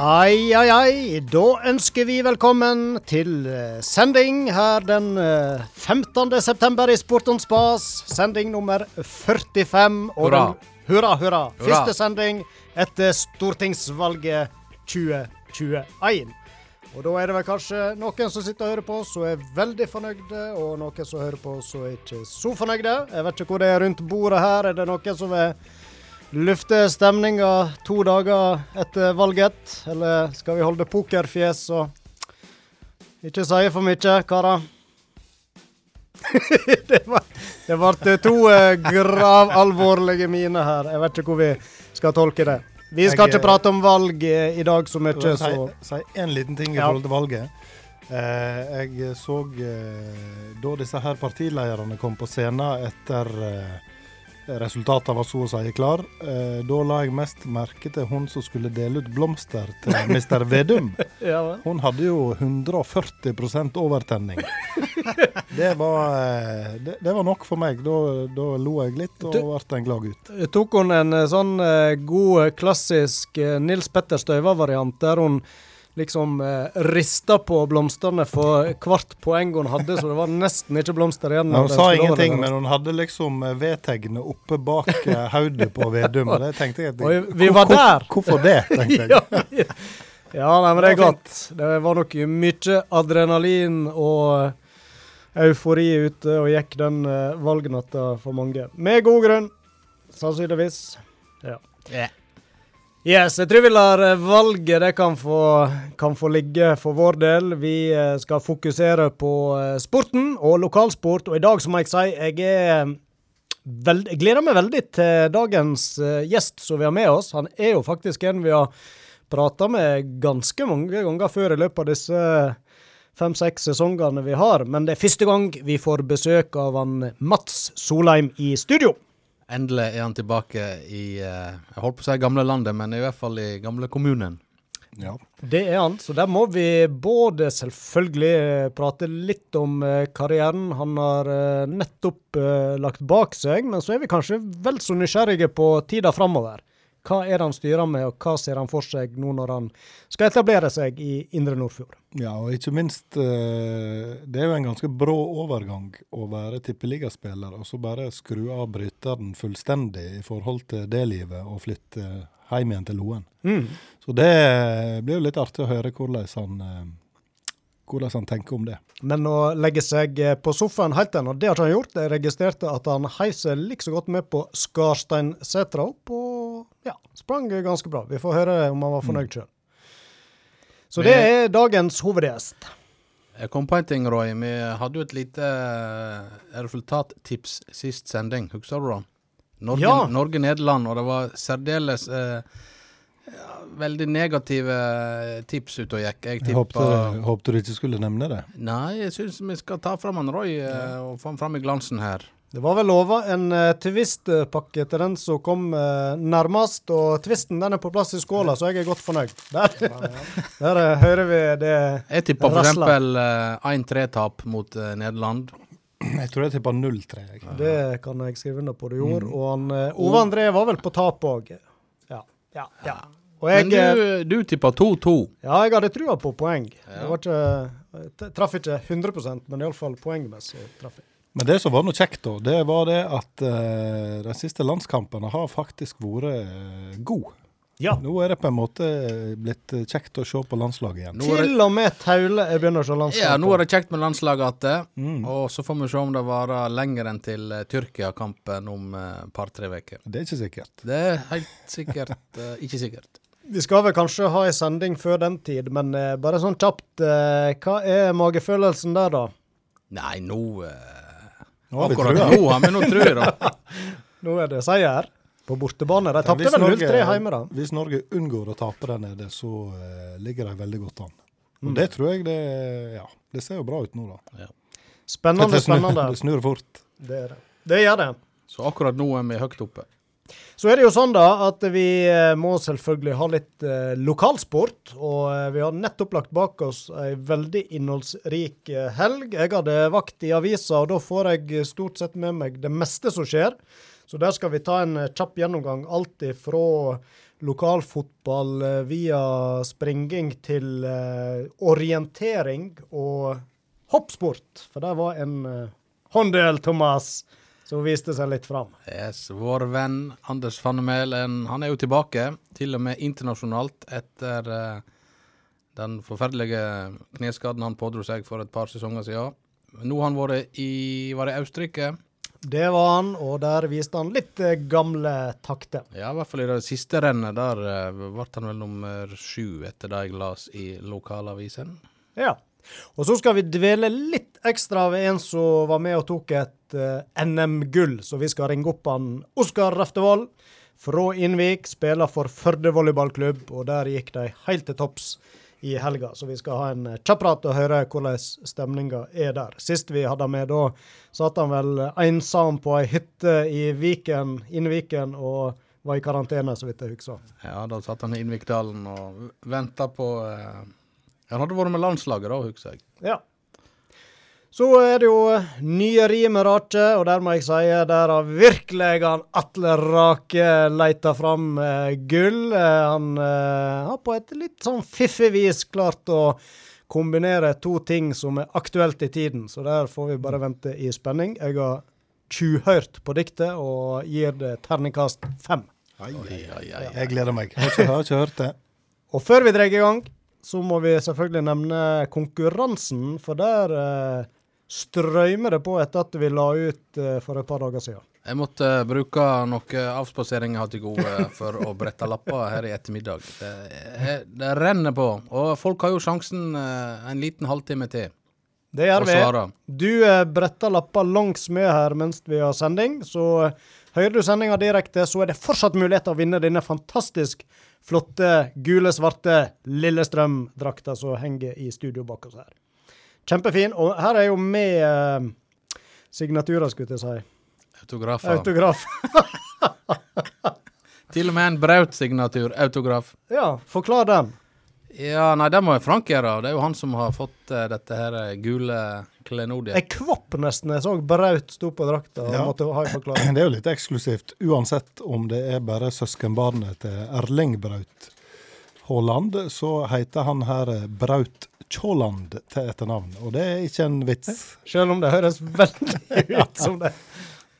Ai, ai, ai. Da ønsker vi velkommen til eh, sending her den eh, 15. september i Sport on Spas. Sending nummer 45. Og Hurra. Den, hurra, hurra. Første sending etter stortingsvalget 2021. Og da er det vel kanskje noen som sitter og hører på som er veldig fornøyde, og noen som hører på som ikke er så fornøyde. Jeg vet ikke hvor det er rundt bordet her. Er det noen som vil lufte stemninga to dager etter valget? Eller skal vi holde pokerfjes og ikke si for mye, karer? det ble to eh, gravalvorlige miner her. Jeg vet ikke hvor vi skal tolke det. Vi skal Jeg, ikke prate om valg eh, i dag så mye, Jeg så si, én en liten ting i Ja. forhold til valget. Eh, jeg så eh, da disse her partilederne kom på scenen etter eh, resultatene var så å si klar, eh, da la jeg mest merke til hun som skulle dele ut blomster til Mr. Vedum. ja. Hun hadde jo 140% overtenning. Det var, eh, det, det var nok for meg. Da, da lo jeg litt og ble en glad gutt. Tok hun en eh, sånn god, klassisk Nils Petter Støyva-variant, der hun liksom eh, rista på blomstene for hvert poeng hun hadde, så det var nesten ikke blomster igjen. Ja, hun sa ingenting, men hun hadde liksom vedtegnet oppe bak eh, hodet på Vedum. Og det tenkte jeg at- Oi, vi var Hvor- der! Hvorfor det, tenkte jeg. ja, nei, men det er var godt. Det var nok mye adrenalin og eufori ute og gikk den valgnatta for mange. Med god grunn, sannsynligvis. Ja. Yes, jeg tror vi lar eh, valget det kan få, kan få ligge for vår del. Vi eh, skal fokusere på eh, sporten og lokalsport, og i dag så må jeg si jeg er veld, jeg gleder meg veldig til dagens gjest som vi har med oss. Han er jo faktisk en vi har prata med ganske mange ganger før i løpet av disse fem-seks sesongene vi har, men det er første gang vi får besøk av han Mats Solheim i studio. Endelig er han tilbake i eh, Jeg holdt på å si gamle landet, men i hvert fall i gamle kommunen. Ja. Det er han, så der må vi både selvfølgelig eh, prate litt om eh, karrieren han har nettopp lagt bak seg, men så er vi kanskje vel så nysgjerrige på tida framover. Hva er det han styrer med, og hva ser han for seg nå når han skal etablere seg i Indre Nordfjord? ja, og ikke minst eh, Det er jo en ganske brå overgang å være tippeligaspiller og så bare skru av bryteren fullstendig i forhold til det livet og flytte hjem igjen til Loen. Mm. Så det blir jo litt artig å høre hvordan han, eh, hvordan han tenker om det. Men å legge seg eh, på sofaen helt ennå, det har han gjort. Jeg registrerte at han heiv seg like så godt med på Skarsteinsetra og ja, sprang ganske bra. Vi får høre om han var fornøyd sjøl. Så det er dagens hovedgjest. Jeg kom på en ting, Roy. Vi hadde jo et lite eh, resultattips sist sending. Husker du det? Norge- Ja. Norge-Nederland, og det var særdeles eh, ja, veldig negative tips ute og gikk. Jeg Jeg håpte, håpte du ikke skulle nevne det. Nei, jeg syns vi skal ta fram han Roy eh, og få han fram i glansen her. Det var vel lova en uh, twist-pakke til den som kom uh, nærmest, og twisten den er på plass i skåla, så jeg er godt fornøyd. Der, der uh, hører vi det. Jeg tippa f.eks. Uh, 1-3-tap mot eh, Nederland. Jeg tror jeg tippa 0-3. Det kan jeg skrive under på du gjorde. Og han, eh, Ove André var vel på tap òg. Ja. Ja, ja. Og jeg, Men eh, du, du tippa 2-2. ja, jeg hadde trua på poeng. Ja. Jeg var ikke, jeg traff ikke 100 men iallfall poengmessig traff jeg. Men det som var noe kjekt, da, det var det at uh, de siste landskampene har faktisk vært uh, gode. Ja. Nå er det på en måte blitt eh, kjekt å se på landslaget igjen. Er det- Til og med Taule jeg begynner å se landslaget. Ja, nå er det kjekt med landslaget igjen. Mm. Og så får vi se om det varer lenger enn til Tyrkia-kampen om et par-tre uker. Det er ikke sikkert. Det er helt sikkert ikke sikkert. Vi skal vel kanskje ha en sending før den tid, men bare sånn kjapt. hva er magefølelsen der, da? Nei, nå eh, Nå Akkurat nå men nå nå jeg da. Nå er det seier på bortebane. De Ja, tapte vel 0-3 hjemme, da. Hvis Norge unngår å tape der nede, så uh, ligger de veldig godt an. Og Mm. det tror jeg det Ja, det ser jo bra ut nå, da. Spennende, det, snur, spennende. det snur fort. Det, det. det gjør det. Så akkurat nå er vi høyt oppe. Så er det jo sånn da at vi eh, må selvfølgelig ha litt eh, lokalsport. Og eh, vi har nettopp lagt bak oss ei veldig innholdsrik eh, helg. Jeg hadde vakt i avisa, og da får jeg stort sett med meg det meste som skjer. Så der skal vi ta en kjapp gjennomgang. Alt ifra lokalfotball via springing til eh, orientering og hoppsport. For det var en eh, håndøl, Thomas, som viste seg litt fram. Yes, Vår venn Anders Fannemel han er jo tilbake, til og med internasjonalt, etter eh, den forferdelige kneskaden han pådro seg for et par sesonger siden. Nå har han vært i, var det Austerrike. Det var han, og der viste han litt eh, gamle takter. Ja, i hvert fall i det siste rennet. Der eh, ble han vel nummer sju, etter det jeg las i lokalavisen. Ja. Og så skal vi dvele litt ekstra ved en som var med og tok et uh, NM-gull, så vi skal ringe opp han Oskar Raftevold fra Innvik. Spiller for Førde volleyballklubb, og der gikk de helt til topps i helga. Så vi skal ha en eh, kjapp prat og høre hvordan stemninga er der. Sist vi hadde med, da satt han vel ensom på ei hytte i Viken, Innviken og var i karantene, så vidt jeg husker. Ja, da satt han i Innvikdalen og venta på eh, Han hadde vært med landslaget da, husker jeg. Ja. Så er det jo nye rimer rake, og der må jeg si der har virkelig han Atle Rake leita fram eh, gull. Eh, han eh, har på et litt sånn fiffig vis klart å kombinere to ting som er aktuelt i tiden, så der får vi bare vente i spenning. Jeg har tjuvhørt på diktet og gir det terningkast fem. Ai, Oi, oi, oi. Jeg gleder meg. Jeg har ikke hørt det. Og før vi drar i gang, så må vi selvfølgelig nevne konkurransen, for der eh, strømmer det på etter at vi la ut eh, for et par dager siden. Jeg måtte uh, bruke noe avspasering jeg har til gode for å brette lapper her i ettermiddag. Det, er- det renner på. Og folk har jo sjansen uh, en liten halvtime til Det gjør vi. Du eh, bretter lapper langs med her mens vi har sending, så eh, hører du sendinga direkte, så er det fortsatt mulighet til å vinne denne fantastisk flotte, gule, svarte Lillestrøm-drakta som henger i studio bak oss her. Kjempefin. Og her er jo med eh, signaturer, skulle jeg si. Autografer. Autograf. Til og med en Braut-signatur. Autograf. Ja, forklar den. Ja, nei, det må jo Frank gjøre. Det er jo han som har fått uh, dette her eh, gule klenodiet. Jeg kvapp nesten jeg så Braut sto på drakta og Ja. måtte ha en forklaring. Det er jo litt eksklusivt, uansett om det er bare søskenbarnet til Erling Braut Haaland, så heter han her Braut Tjåland til etternavn. Og det er ikke en vits. Selv om det høres veldig ut som det.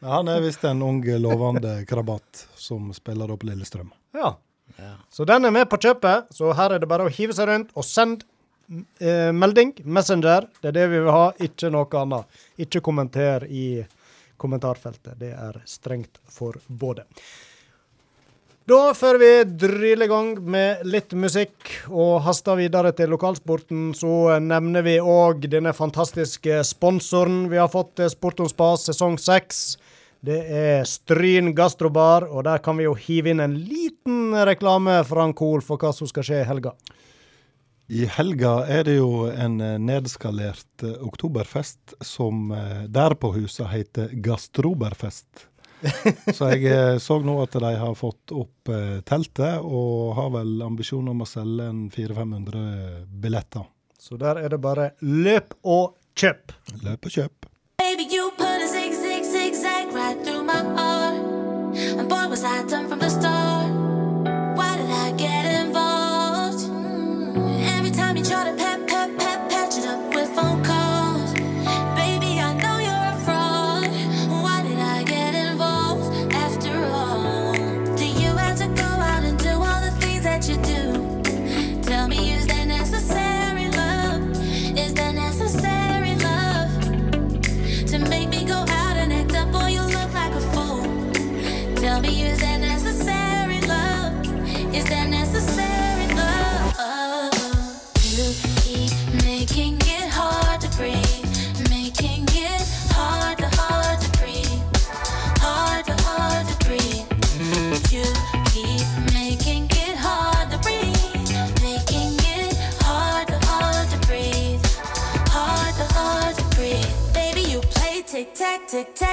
Ja, Han er visst en ung, lovende krabat som spiller opp Lillestrøm. Ja. Ja. Så den er med på kjøpet, så her er det bare å hive seg rundt og sende eh, melding, Messenger. Det er det vi vil ha, ikke noe annet. Ikke kommenter i kommentarfeltet. Det er strengt forbode. Da, før vi driller i gang med litt musikk og haster videre til lokalsporten, så nevner vi òg denne fantastiske sponsoren vi har fått til Sport om Spas sesong seks. Det er Stryn gastrobar, og der kan vi jo hive inn en liten reklame fra Cool for hva som skal skje i helga. I helga er det jo en eh, nedskalert eh, oktoberfest som eh, der på huset heter Gastroberfest. Så jeg så nå at de har fått opp teltet, og har vel ambisjon om å selge en 400-500 billetter. Så der er det bare løp og kjøp. Løp og kjøp. Was I done from the start. Tic tac,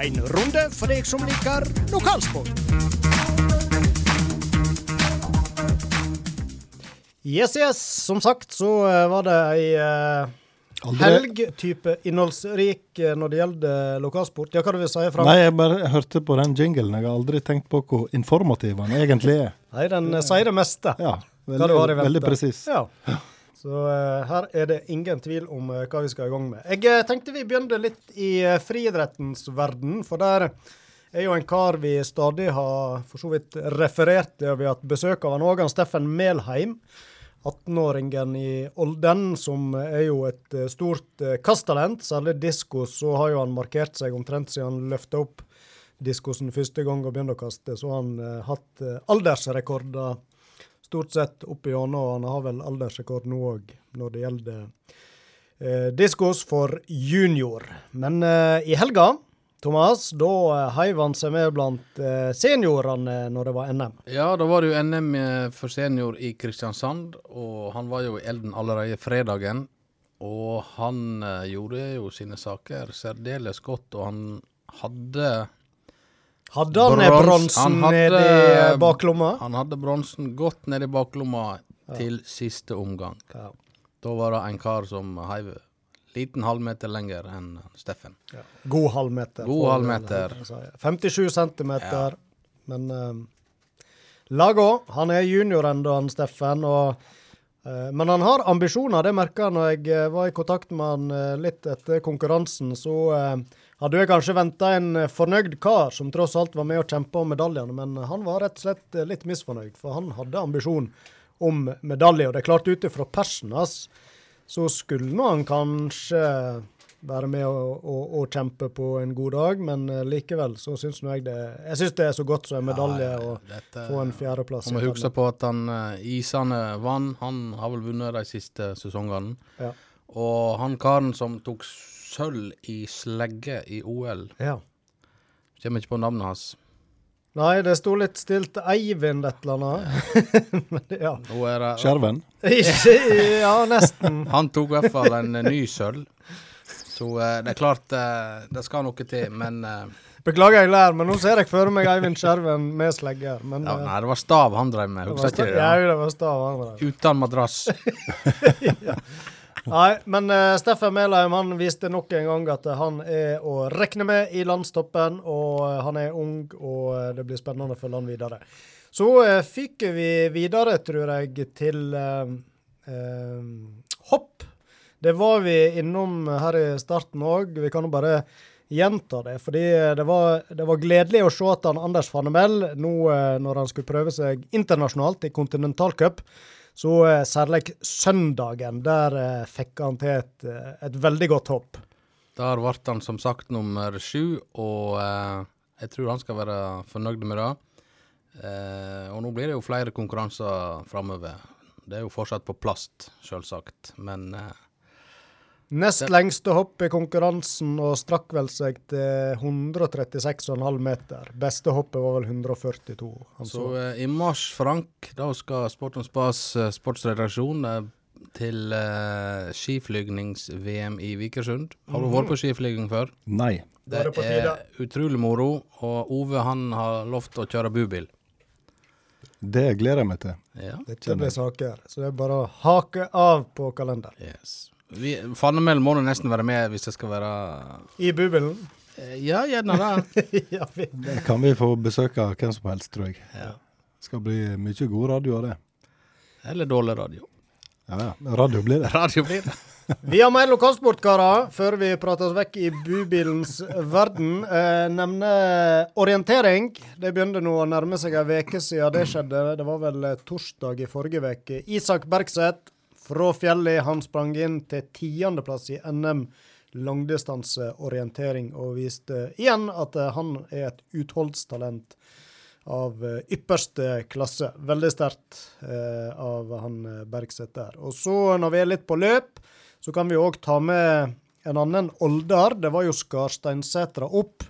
En runde for deg som liker lokalsport. Yes, yes. Som sagt så eh, var det ei eh, helg-type innholdsrik eh, når det gjelder lokalsport. Ja, hva du vil si, Frank? Nei, jeg bare hørte på den jinglen. Jeg har aldri tenkt på hvor informativ den egentlig er. Nei, den sier det meste. Ja, veldig, veldig presis. Ja. Så eh, her er det ingen tvil om eh, hva vi skal i gang med. Jeg eh, tenkte vi begynte litt i friidrettens verden, for der er jo en kar vi stadig har for så vidt referert til. Vi har hatt besøk av òg, Steffen Melheim. 18-åringen i Olden, som er jo et stort kasttalent. Særlig diskos, så har jo han markert seg omtrent siden han løfta opp diskosen første gang og begynte å kaste. Så har han hatt aldersrekorder stort sett opp igjennom, han har vel aldersrekord nå òg når det gjelder eh, diskos for junior. Men eh, i helga, Thomas, da eh, heiv han seg med blant eh, seniorene når det var NM. Ja, da var det jo NM for senior i Kristiansand, og han var jo i elden allerede fredagen. Og han eh, gjorde jo sine saker særdeles godt, og han hadde Hadde han Brons- bronsen han hadde- nedi eh, baklomma? Han hadde bronsen godt nedi baklomma til siste omgang. Ja. Da var det en kar som heiv liten halvmeter lenger enn Steffen. God halvmeter. God halvmeter. 57 centimeter. Men uh, Lago. Han er junior ennå, han Steffen. Og, eh, men han har ambisjoner, det merka jeg når jeg var i kontakt med han litt etter konkurransen. Så eh, hadde jeg kanskje venta en eh, fornøyd kar som tross alt var med og kjempa om medaljene, men han var rett og slett eh, litt misfornøyd, for han hadde ambisjon om medalje. Og det er klart, ut ifra persen hans så skulle han kanskje være med og, og, og kjempe på en god dag, men eh, likevel så syns jeg det Jeg syns det er så godt som en medalje Ja, ja, å få en fjerdeplass. Man må huske på at han eh, vant. Han har vel vunnet de siste sesongene. Ja. Og han karen som tok sølv i slegge i OL, ja. kommer ikke på navnet hans. Nei, det sto litt stilt Eivind et eller annet. men ja. Nå er det Skjerven. Ikke Ja, nesten. Han tok i hvert fall en eh, ny sølv. Så eh, det er klart eh, det skal noe til, men Beklager jeg lær, men nå ser jeg for meg Eivind Skjerven med slegge. Men ja, Nei, det var stav han drev med, husker ikke det? Ja, det var stav. han drev med. Uten madrass. Nei, men uh, Steffen Melheim han viste nok en gang at han er å regne med i landstoppen. Og eh, han er ung, og eh, det blir spennende å følge han videre. Så uh, fikk vi videre, tror jeg, til hopp. Det var vi innom her i starten òg. Vi kan jo bare gjenta det. Fordi det var, det var gledelig å se at han Anders Fannemel, nå når han skulle prøve seg internasjonalt i kontinentalcup, så eh, særlig søndagen, der eh, fikk han til et, eh, et veldig godt hopp. Der ble han som sagt nummer sju, og eh, jeg tror han skal være fornøyd med det. Eh, og nå blir det jo flere konkurranser framover. Det er jo fortsatt på plast, sjølsagt, men eh, Nest lengste hopp i konkurransen og strakk vel seg til 136,5 meter. Beste hoppet var vel 142. Han Så så. eh, i mars, Frank, da skal Sport og Spas eh, sportsredaksjon eh, til eh, skiflygnings-VM i Vikersund. Har du vært på skiflyging før? Nei. Da er det er utrolig moro, og Ove han har lovt å kjøre bubil. Det gleder jeg meg til. Ja. Dette blir saker. Så det er bare å hake av på kalenderen. Yes. Vi, Fannemel må du nesten være med hvis det skal være I bubilen. Eh, Ja, gjerne det. ja. Det kan vi få besøk av hvem som helst, tror jeg. Ja. Skal bli mye god radio av det. Eller dårlig radio. Ja, ja. Radio blir det. Radio blir det. Vi har mer lokalsport, karer, før vi prater oss vekk i bubilens verden. Eh, nevne orientering. Det begynte nå å nærme seg ei uke siden det skjedde. Det var vel torsdag i forrige uke. Isak Bergseth fra fjellet, han sprang inn til tiendeplass i NM langdistanseorientering og viste igjen at eh, han er et utholdstalent av eh, ypperste klasse. Veldig sterkt eh, av han eh, Bergseth der. Og så, når vi er litt på løp, så kan vi òg ta med en annen Oldar. Det var jo Skarsteinsetra opp.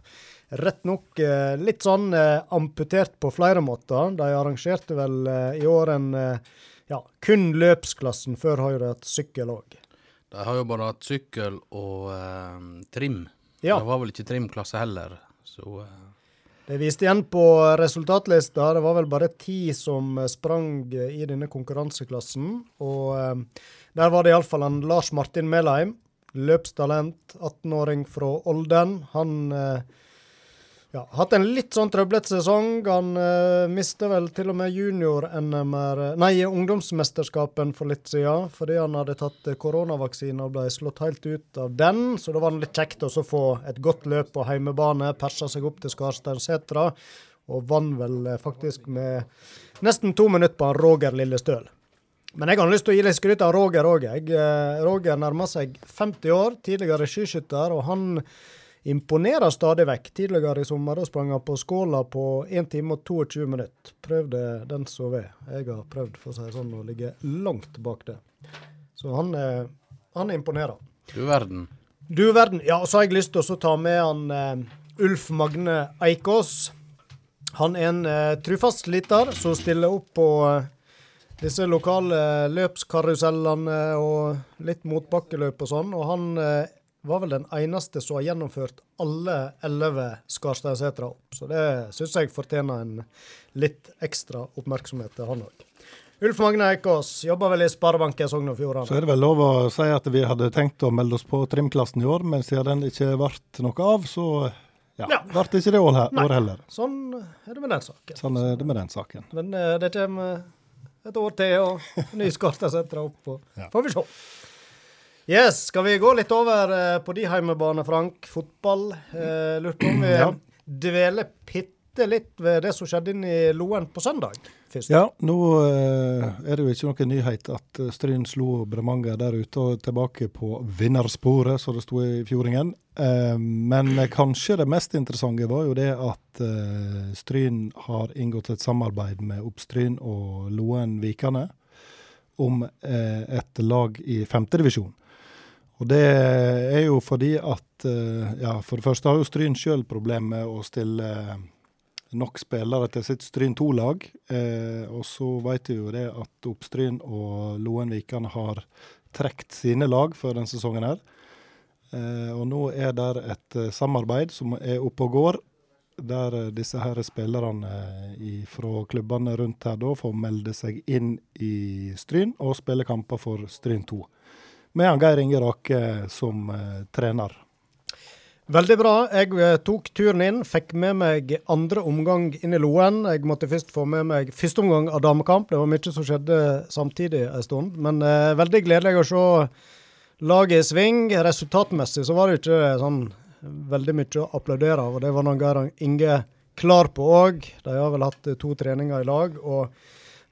Rett nok eh, litt sånn eh, amputert på flere måter. De arrangerte vel i år en eh, ja, kun løpsklassen. Før har jo de hatt sykkel òg. De har jo bare hatt sykkel og eh, trim. Ja. Det var vel ikke trimklasse heller, så eh, Det viste igjen på resultatlista. Det var vel bare ti som eh, sprang eh, i denne konkurranseklassen. Og eh, der var det iallfall en Lars Martin Melheim. Løpstalent, 18-åring fra Olden. Han eh, ja, hatt en litt sånn trøblete sesong. Han uh, mista vel til og med junior-NMR Nei, ungdomsmesterskapen for litt siden. Fordi han hadde tatt eh, koronavaksine og ble slått helt ut av den. Så da var litt kjekt å få et godt løp på heimebane. Persa seg opp til Skarsteinsetra. Og vant vel eh, faktisk med nesten to minutter på Roger Lillestøl. Men jeg har lyst til å gi litt skryt av Roger òg. Roger nærmer seg 50 år, tidligere skiskytter. og han imponerer stadig vekk. Tidligere i sommer da sprang han på skåla på 1 time og 22 minutter. Prøvde den så ved. Jeg har prøvd for å si det sånn å ligge langt bak det. Så han, eh, han imponerer. du verden. Du verden. Ja, så har jeg lyst til å ta med han uh, Ulf Magne Eikås. Han er en uh, trufast sliter som stiller opp på uh, disse lokale løpskarusellene og litt motbakkeløp og sånn. Og han var vel den eneste som har gjennomført alle elleve Skarsteinsetra opp. Så det syns jeg fortjener en litt ekstra oppmerksomhet til han òg. Ulf Magne Eikås jobber vel i Sparebanken Sogn og Så er det vel lov å si at vi hadde tenkt å melde oss på trimklassen i år, men siden den ikke ble noe av, så ja, Ja. ble det ikke det år, år heller. Sånn er det med den saken. Sånn er det med den saken. Men eh, det kommer et år til, og ny Skarsteinsetra opp. Og Ja. får vi se. Yes, skal vi gå litt over eh, på de heimebane, Frank? Fotball. Eh, Lurte på om vi Ja. dveler bitte litt ved det som skjedde inn i Loen på søndag. Først. Ja, nå eh, er det jo ikke noen nyhet at eh, Stryn slo Bremanger der ute og tilbake på vinnersporet, som det sto i fjordingen. Men kanskje det mest interessante var jo det at Stryn har inngått et samarbeid med Oppstryn og Loen Vikane om et lag i femtedivisjon. Og det er jo fordi at eh, Ja, for det første har jo Stryn sjøl problemer med å stille eh, nok spillere til sitt Stryn 2-lag. Eh, og så vet vi jo det at Oppstryn og Loen har trukket sine lag før denne sesongen her. Eh, og nå er det et eh, samarbeid som er oppe og går, der disse her spillerne fra klubbene rundt her da får melde seg inn i Stryn og spille kamper for Stryn 2. Med han Geir Inge Rake som eh, trener. Veldig bra. Jeg eh, tok turen inn, fikk med meg andre omgang inn i Loen. Jeg måtte først få med meg første omgang av damekamp. Det var mye som skjedde samtidig en stund. Men eh, veldig gledelig å se laget i sving. Resultatmessig så var det ikke sånn veldig mye å applaudere av, og det var Geir Inge klar på òg. De har vel hatt eh, to treninger i lag. og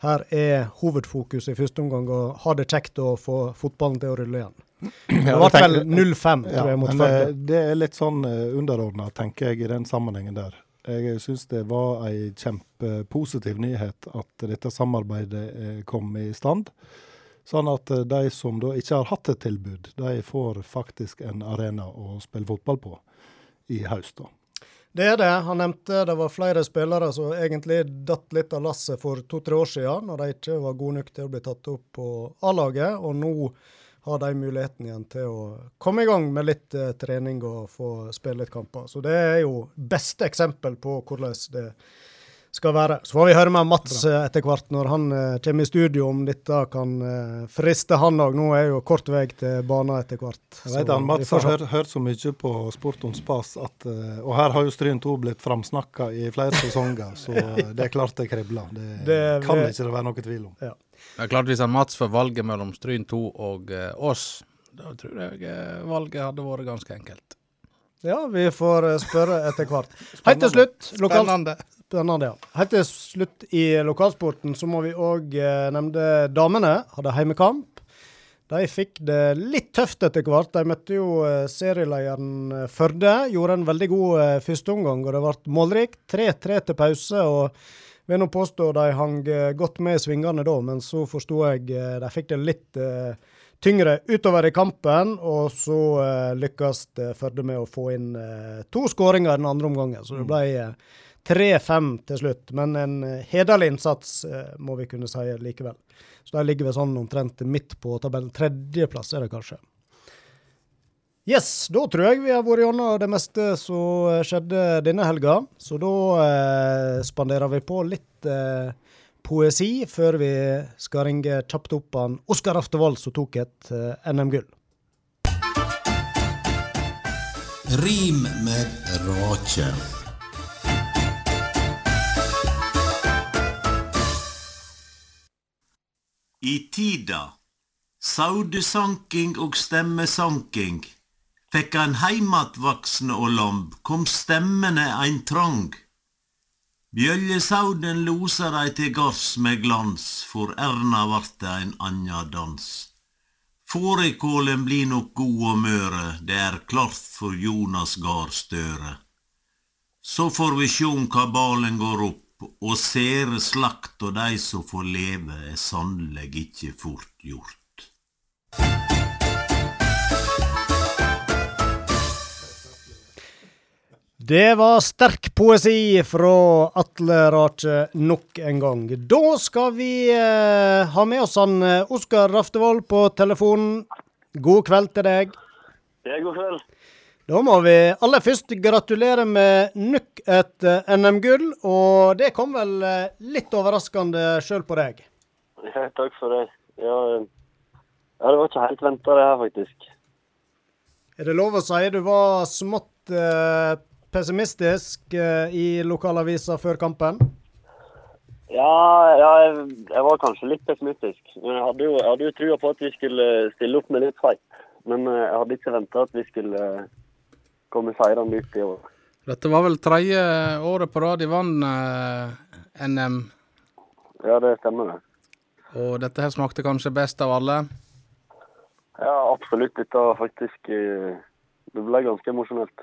her er hovedfokuset i første omgang å ha det kjekt å få fotballen til å rulle igjen. Det hvert ble vel 0-5, tror jeg, mot men eh, Førde. det er litt sånn uh, underordna, tenker jeg, i den sammenhengen der. Jeg syns det var ei kjempepositiv nyhet at dette samarbeidet eh, kom i stand. Sånn at eh, de som da ikke har hatt et tilbud, de får faktisk en arena å spille fotball på i høst. da. Det er det. Han nevnte det var flere spillere som egentlig datt litt av lasset for to-tre år siden, når de ikke var gode nok til å bli tatt opp på A-laget. Og nå har de muligheten igjen til å komme i gang med litt eh, trening og få spille litt kamper. Så det er jo beste eksempel på hvordan det skal være. Så får vi høre med Mats Bra. etter hvert når han eh, kommer i studio, om dette kan eh, friste han òg. Nå er jo kort vei til banen etter hvert. Jeg vet Så han Mats har hørt, hørt så mye på Sport om spas at eh, Og her har jo Stryn 2 blitt framsnakka i flere sesonger, så det er klart det kribler. Det, Det- kan det- ikke det være noe tvil om. Det er klart Hvis han Mats får valget mellom Stryn 2 og eh, oss, da tror jeg eh, valget hadde vært ganske enkelt. Ja, vi får eh, spørre etter hvert. Helt til slutt, lokal, Spennende. Ja. Helt til slutt i lokalsporten så må vi òg eh, nevne damene. Hadde heimekamp. De fikk det litt tøft etter hvert. De møtte jo eh, serielederen eh, Førde. Gjorde en veldig god eh, førsteomgang, og det ble målrikt. 3-3 til pause. og vil nå påstå de hang eh, godt med i svingene da, men så forsto jeg eh, de fikk det litt tyngre utover i kampen, og så uh, lykkes Førde med å få inn uh, to skåringer i den andre omgangen. Så det ble eh, 3-5 til slutt. Men en eh, hederlig innsats, eh, må vi kunne si likevel. Så de ligger vi sånn omtrent midt på tabellen. Tredjeplass er det kanskje. Yes, da tror jeg vi har vært gjennom det meste som skjedde denne helga. Så da eh, spanderer vi på litt eh, poesi før vi skal ringe kjapt opp han Oskar Aftevold, som tok et eh, NM-gull. Rim med rake. I tida, saudesanking og stemmesanking, fekk ein heimatvaksne og lomb, kom stemmene ein trong. Bjøllesauden losa dei til gards med glans, for Erna vart det ein anna dans. Fårikålen blir nok god og møre, det er klart for Jonas Gahr Støre. Så får vi sjå om kabalen går opp, og sere slakt og dei som får leve, er sannelig ikkje fort gjort. Det var sterk poesi fra Atle Rache nok en gang. Da skal vi eh, ha med oss han eh, Oskar Raftevold på telefonen. God kveld til deg. Det er god kveld. Da må vi aller først gratulere med nok et eh, NM-gull, og det kom vel eh, litt overraskende sjøl på deg? Ja, takk for det. Ja, eh, ja, det var ikke helt venta det her, faktisk. Er det lov å si du var smått eh, pessimistisk eh, i lokalavisa før kampen? Ja, ja jeg, jeg var kanskje litt pessimistisk. Men jeg hadde jo, jeg hadde jo trua på at vi skulle stille opp med litt fight. Men jeg hadde ikke venta at vi skulle komme seirende ut i år. Dette var vel tredje året på rad de vant eh, NM, Ja, det stemmer det. og dette her smakte kanskje best av alle. Ja, absolutt. Dette var faktisk eh, Det ble ganske emosjonelt.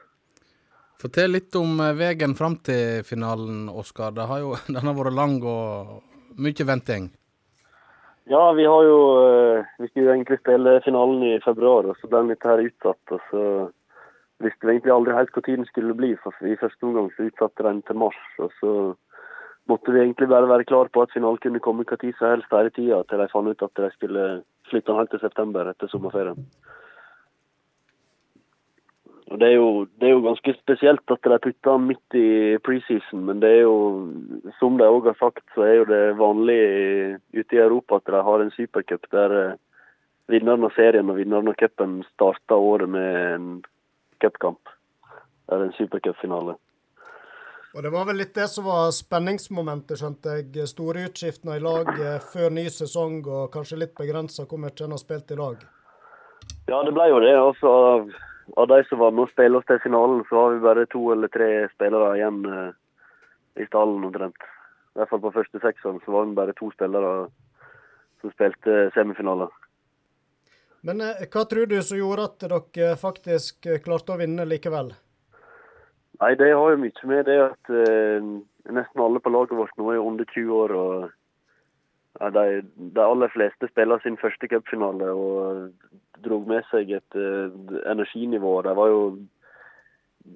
Fortell litt om eh, veien fram til finalen, Oskar. Det har den har vært lang og mye venting. Ja, vi har jo eh, Vi skulle egentlig spille finalen i februar, og så ble dette her utsatt. Og så visste vi egentlig aldri helt hvor tiden skulle bli. For I første omgang så utsatte den til mars. Og så måtte vi egentlig bare være klar på at finalen kunne komme hva tid som helst hele tida, til de fant ut at de skulle flytte den helt til september etter sommerferien. Og det er, jo, det er jo ganske spesielt at de putter den midt i preseason, men det er jo, som de òg har sagt, så er jo det vanlig ute i Europa at de har en supercup der eh, vinneren av serien og vinneren av cupen starter året med en cupkamp. Det er en supercupfinale. Og det var vel litt det som var spenningsmomentet, skjønte jeg. Store utskiftninger i lag eh, før ny sesong, og kanskje litt begrensa hvor mye en har spilt i lag. Ja, det ble jo det. Altså, av, av de som var med å spille oss til finalen, så har vi bare to eller tre spillere igjen eh, i stallen omtrent. I hvert fall på første sekseren så var det bare to spillere som spilte semifinaler. Men eh, hva tror du som gjorde at dere faktisk eh, klarte å vinne likevel? Nei, det har jo mye med det at eh, nesten alle på laget vårt nå er under 20 år. og ja, de, de aller fleste spiller sin første cupfinale og dro med seg et eh, energinivå. De var jo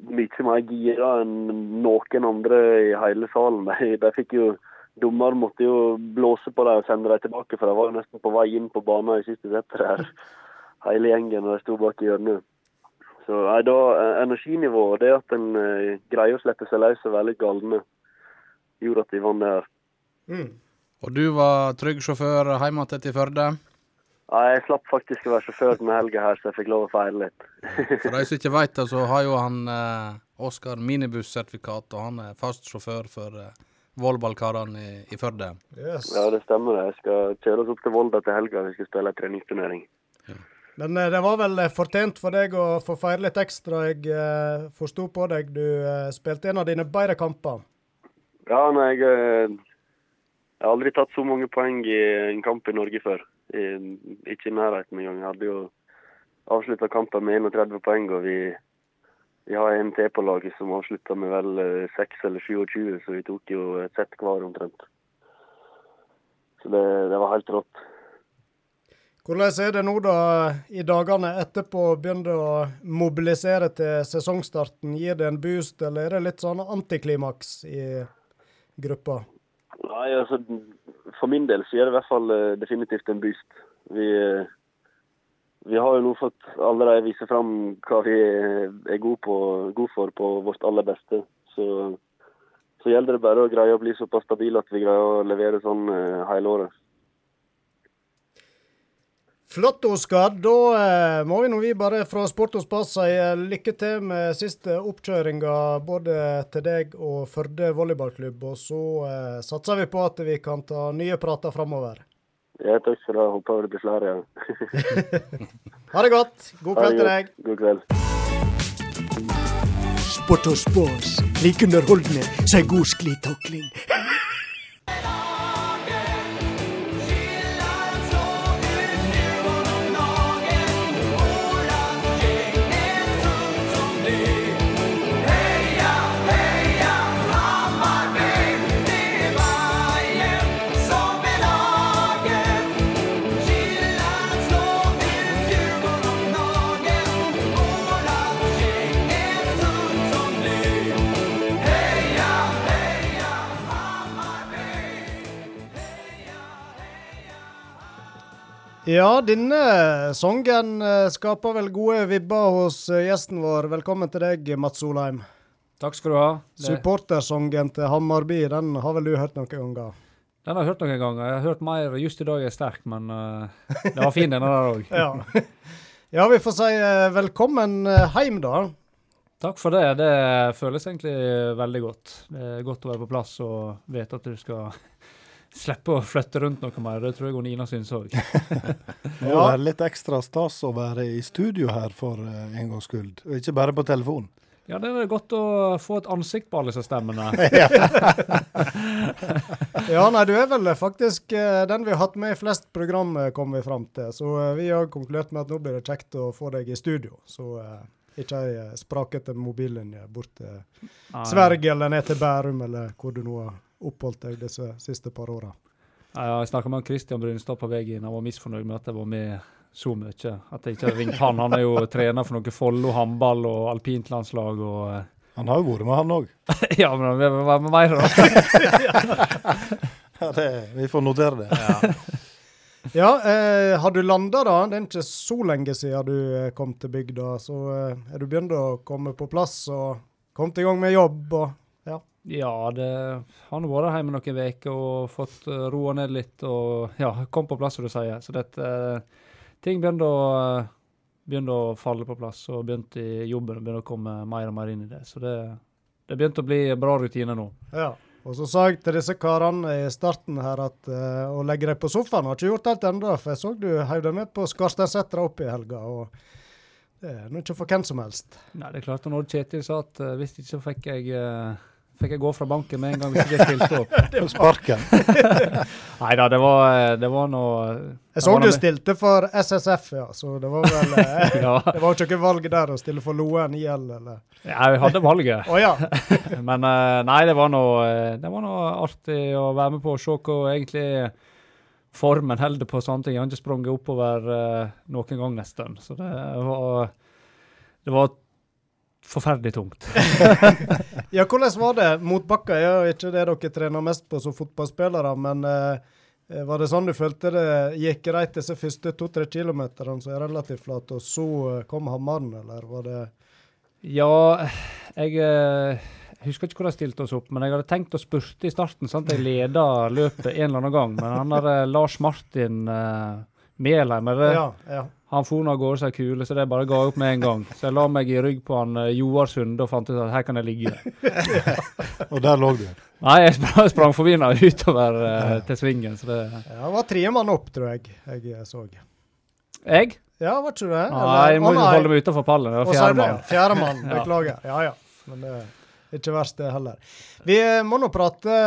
mye mer gira enn noen andre i hele salen. De, de fikk jo Dommer måtte jo blåse på dem og sende dem tilbake, for de var jo nesten på vei inn på banen i siste setter her. Hele gjengen og de sto bak i hjørnet. Så nei, da, eh, Energinivået det at en eh, greier å slippe seg løs og være litt galne, gjorde at vi vant det her. Mm. Og du var trygg sjåfør hjemme til Førde. Nei, Jeg slapp faktisk å være sjåfør denne helga her, så jeg fikk lov å feire litt. For de som ikke vet det, så har jo han eh, Oskar minibussertifikat, og han er fast sjåfør for eh, volleyballkarene i, i Førde. Yes. Ja, det stemmer. det. Jeg skal kjøre oss opp til Volda til helga. Vi skal spille en treningsturnering. Men eh, det var vel eh, fortjent for deg å få feire litt ekstra. Jeg eh, forsto på deg du eh, spilte en av dine bedre kamper. Ja, nei, jeg, eh, jeg har aldri tatt så mange poeng i en kamp i Norge før. I, ikke i nærheten engang. Jeg hadde jo avslutta kampen med 31 poeng, og vi, vi har en til på laget som avslutta med vel eh, 6 eller 27, så vi tok jo et sett hver omtrent. Så det, det var helt rått. Hvordan er det nå da, i dagene etterpå, begynner å mobilisere til sesongstarten? Gir det en boost, eller er det litt sånn antiklimaks i gruppa? Nei, altså For min del så gir det i hvert fall eh, definitivt en boost. Vi, eh, vi har jo nå fått allerede vise fram hva vi er gode, på, gode for på vårt aller beste. Så, så gjelder det bare å greie å bli såpass stabile at vi greier å levere sånn eh, hele året. Flott, Oskar. Da eh, må vi nå vi bare fra Sport og Spas si eh, lykke til med siste oppkjøringa både til deg og Førde volleyballklubb. Og så satser vi på at vi kan ta nye prater framover. Ja, takk skal du ha. Håper det blir flere. igjen. Ha det godt. God kveld til deg. God kveld. Sport og spås. Like underholdende som god sklitakling. Ja, denne sangen eh, skaper vel gode vibber hos eh, gjesten vår. Velkommen til deg, Mats Solheim. Takk skal du ha. Det, Supportersangen til Hammarby, den har vel du hørt noen ganger? den har jeg hørt noen ganger. Jeg har hørt mer 'Just i dag er sterk', men uh, det var fin denne der òg. Ja. ja, vi får si velkommen hjem, da. Takk for det. Det føles egentlig veldig godt. Det er godt å være på plass og vite at du skal slippe å flytte rundt noe mer. Det tror jeg Nina Ina syns òg. Det er litt ekstra stas å være i studio her for eh, en gangs skyld, og ikke bare på telefon. Ja, det er godt å få et ansikt på alle disse stemmene. Ja, nei, du er vel faktisk eh, den vi har hatt med i flest program, eh, kom vi fram til. Så vi har konkludert med at nå blir det kjekt å få deg i studio. Så ikke ei sprakete mobillinje bort til Sverige eller ned til Bærum, eller hvor du nå har oppholdt deg disse siste par åra. Jeg snakka med Christian Brunstad på vei inn. Han var misfornøyd med at jeg var med så mye. At jeg ikke har ringt han. Han er jo trener for noe Follo håndball og alpintlandslag og eh, Han har jo vært med, han òg. Ja, men vi vil være med mer, da. Ja, det- vi får notere det. Ja, eh, har du landa, da? Det er ikke så lenge siden du eh, kom til bygda. Så eh, er du begynt å komme på plass og kommet i gang med jobb og Ja, det har nå vært hjemme noen uker og fått uh, roa ned litt og ja, kom på plass, som du sier. Så dette eh, Ting begynte å, begynte å falle på plass, og begynte i jobben og begynte å komme mer og mer inn i det. Så det, det begynte å bli bra rutine nå. Ja. Og så sa jeg til disse karene i starten her at uh, å legge deg på sofaen har ikke gjort alt ennå, for jeg så du heiv deg med på Skarsteinsetra opp i helga. og det er nå ikke for hvem som helst. Nei, det er klart, når Kjetil sa at uh, hvis ikke så fikk jeg uh, Fikk jeg gå fra banken med en gang hvis jeg stilte opp. Sparken. Nei da, det var, eh, det var noe Jeg så du stilte for SSF, ja, så det var vel eh, Ja, Det var jo ikke noe valg der å stille for Loen IL, eller jeg hadde valget. oh, ja. Men eh, nei, det var noe, eh, det var noe artig å være med på og se hva egentlig formen holder på sånne ting. Jeg har ikke sprunget oppover eh, noen gang nesten. Så det var, det var forferdelig tungt. ja, hvordan var det? Motbakka er jo ikke det dere trener mest på som fotballspillere, men eh, var det sånn du følte det gikk greit disse første to-tre kilometerne, som er relativt flate, og så eh, kom hammeren, eller var det Ja, jeg eh, husker ikke hvor de stilte oss opp, men jeg hadde tenkt å spurte i starten, at jeg leda løpet en eller annen gang. Men han der eh, Lars Martin eh, Melheim, er det? Ja. ja. Han for nå av gårde seg kule, så det bare ga jeg opp med en gang. Så jeg la meg i rygg på han eh, Joar Sunde og fant ut at her kan jeg ligge. Og der lå du. Nei, jeg sprang, sprang forbi han utover eh, til svingen, så det ja var tre mann opp, tror jeg jeg eh, så. Jeg? Ja, var ikke det? Nei, jeg må jo holde meg utenfor pallen. Det var er fjerdemann. Fjerdemann, Ja. beklager. Ja ja. Men det er ikke verst, det heller. Vi eh, må nå prate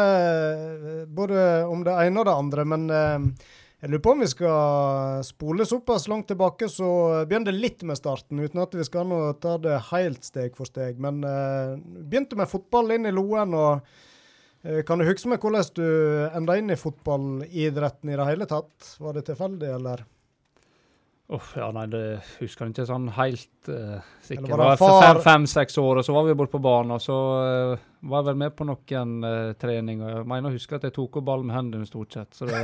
både om det ene og det andre, men eh, jeg lurer på om vi skal spole såpass langt tilbake, så begynner det litt med starten, uten at vi skal nå ta det helt steg for steg. Men eh, begynte med fotball inn i Loen, og eh, kan du huske meg hvordan du enda inn i fotballidretten i det hele tatt? Var det tilfeldig, eller? Uff, ja, nei, det husker jeg ikke sånn helt uh, sikkert. Eller Det var var det far- fem- fem-seks år, og så var vi borte på banen, og så uh, var jeg vel med på noen uh, treninger. Jeg mener å huske at jeg tok opp ballen med hendene stort sett. Så det,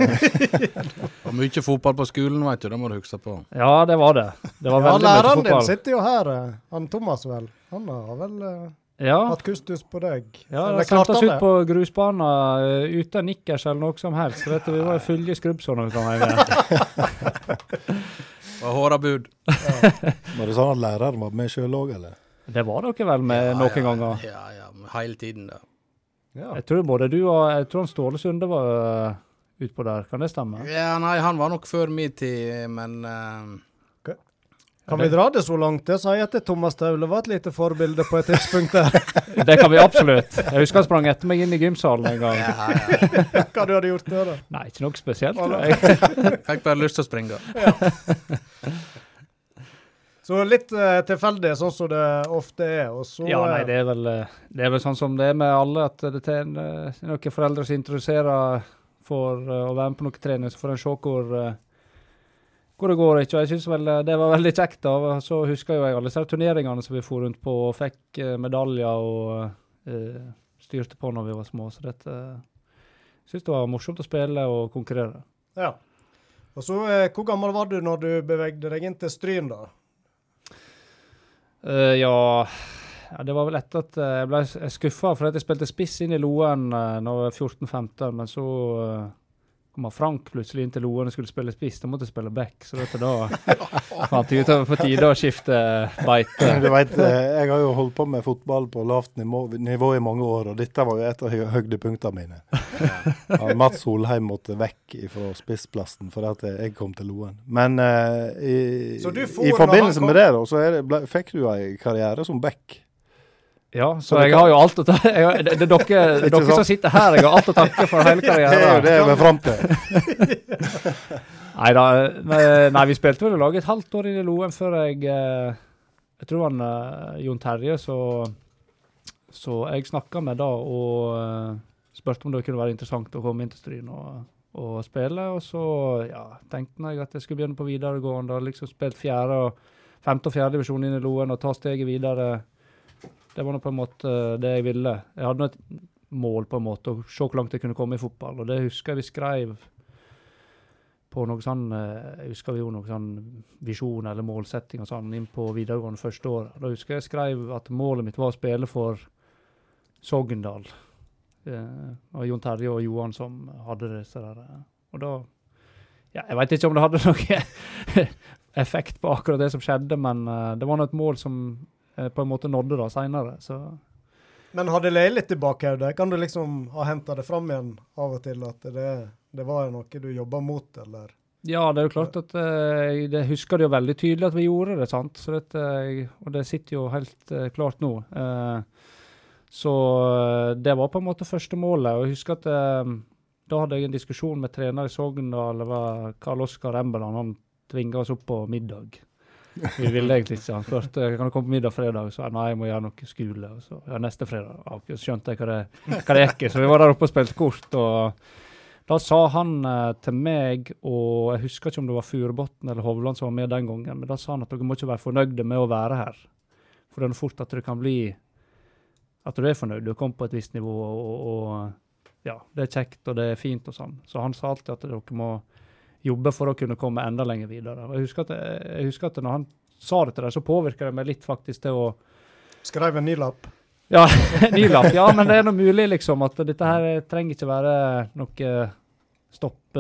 Og mye fotball på skolen, vet du. Det må du huske på. ja, det var det. Det var Ja, veldig mye fotball. læreren din sitter jo her, han Thomas vel. Han har vel Ja, hatt kustus på deg. ja de sendte oss ut på grusbanen uh, uten nikkers eller noe som helst. Så du, vi var i fulle skrubbsår Og hårabud. Var det sånn at læreren var med sjøl òg, eller? Det var dere vel med Ja, noen ja, ganger? Ja, ja. Hele tiden, da. Ja. Jeg tror både du og jeg tror Ståle Sunde var uh, utpå der. Kan det stemme? Ja, nei, han var nok før min tid, men eh, Kan vi dra det så langt? Det sier at Thomas Taule var et lite forbilde på et tidspunkt der. Det kan vi absolutt. Jeg husker han sprang etter meg inn i gymsalen en gang. ja, ja. Hva du hadde gjort der, da? Nei, ikke noe spesielt, tror jeg. Fikk bare lyst til å springe. Så litt uh, tilfeldig, sånn som det ofte er. Og så Ja, nei, det er vel, eh, det er vel sånn som det er med alle, at det er eh, noen foreldre som introduserer for å være med på noe trening, så får en se hvor, eh, hvor det går. ikke? Og jeg synes vel eh, det var veldig kjekt. da. Så husker jo jeg alle disse turneringene som vi for rundt på og fikk eh, medaljer og uh, styrte på når vi var små. Så dette Jeg syns det var morsomt å spille og konkurrere. Ja. Og så, uh, Hvor gammel var du når du bevegde deg inn til Stryn, da? Uh, ja, ja, det var vel etter at jeg ble skuffa for at jeg spilte spiss inn i Loen uh, når jeg var 14-15, men så uh, kom Frank plutselig inn til Loen og skulle spille spiss. Da måtte jeg spille back, så vet du, da fant jeg ut at det var på tide å skifte beite. Du vet, eh, jeg har jo holdt på med fotball på lavt nivå, nivå i mange år, og dette var jo et av høydepunktene mine. Ja, Mats Solheim måtte vekk fra spissplassen fordi jeg kom til Loen. Men uh, i, i forbindelse med det, da, så er det, ble, fikk du en karriere som back. Ja, så jeg kan- har jo alt å ta jeg, Det, er dere, er dere som sitter her, jeg har alt å takke for hele Det er jo det vi er fram til. Neida, da, nei, vi spilte vel i lag et halvt år i Loen før jeg eh, Jeg tror han eh, Jon Terje, så Så jeg snakka med da og eh, spurte om det kunne være interessant å komme inn til Stryn og, og spille. Og så ja, tenkte jeg at jeg skulle begynne på videregående liksom spilt fjerde femte og fjerde divisjon inn i Loen og ta steget videre. Det var nå på en måte det jeg ville. Jeg hadde nå et mål på en måte, å se hvor langt jeg kunne komme i fotball. Og det husker jeg vi skrev på noe sånn eh, Jeg husker vi gjorde noe sånn visjon eller målsetting og sånn inn på videregående første år. Da husker jeg jeg skrev at målet mitt var å spille for Sogndal. Eh, og Jon Terje og Johan som hadde disse der. eh, Og da Ja, jeg veit ikke om det hadde noe effekt på akkurat det som skjedde, men eh, det var nå et mål som på en måte nådde da seinere, Men hadde det litt i bakhodet? Kan du liksom ha henta det fram igjen av og til? At det, det var noe du jobba mot, eller? Ja, det er jo klart at eh, jeg det husker det jo veldig tydelig at vi gjorde det, sant. Så dette, og det sitter jo helt eh, klart nå. Eh, så eh, det var på en måte første målet. Og jeg husker at eh, da hadde jeg en diskusjon med trener i Sogndal, det var Karl Oskar Embeland. Han tvinga oss opp på middag. Vi ville egentlig ikke. Han spurte kan du komme på middag fredag. Så jeg nei, jeg må gjøre noe skole. Og så ja, neste fredag. Ja, så skjønte jeg hva det, hva det gikk i. Så vi var der oppe og spilte kort. og da sa han eh, til meg, og jeg husker ikke om det var Furubotn eller Hovland som var med den gangen, men da sa han at dere må ikke være fornøyde med å være her. For det er fort at du kan bli at du er fornøyd, du har kommet på et visst nivå, og, og ja, det er kjekt og det er fint og sånn. Så han sa alltid at dere må jobbe for å kunne komme enda lenger videre. Og jeg husker at, jeg husker at når han sa det til deg, så påvirker det meg litt faktisk til å Skrev en ny lapp? ja, ny lapp. Ja, men det er nå mulig, liksom. At dette her trenger ikke være noe stopp,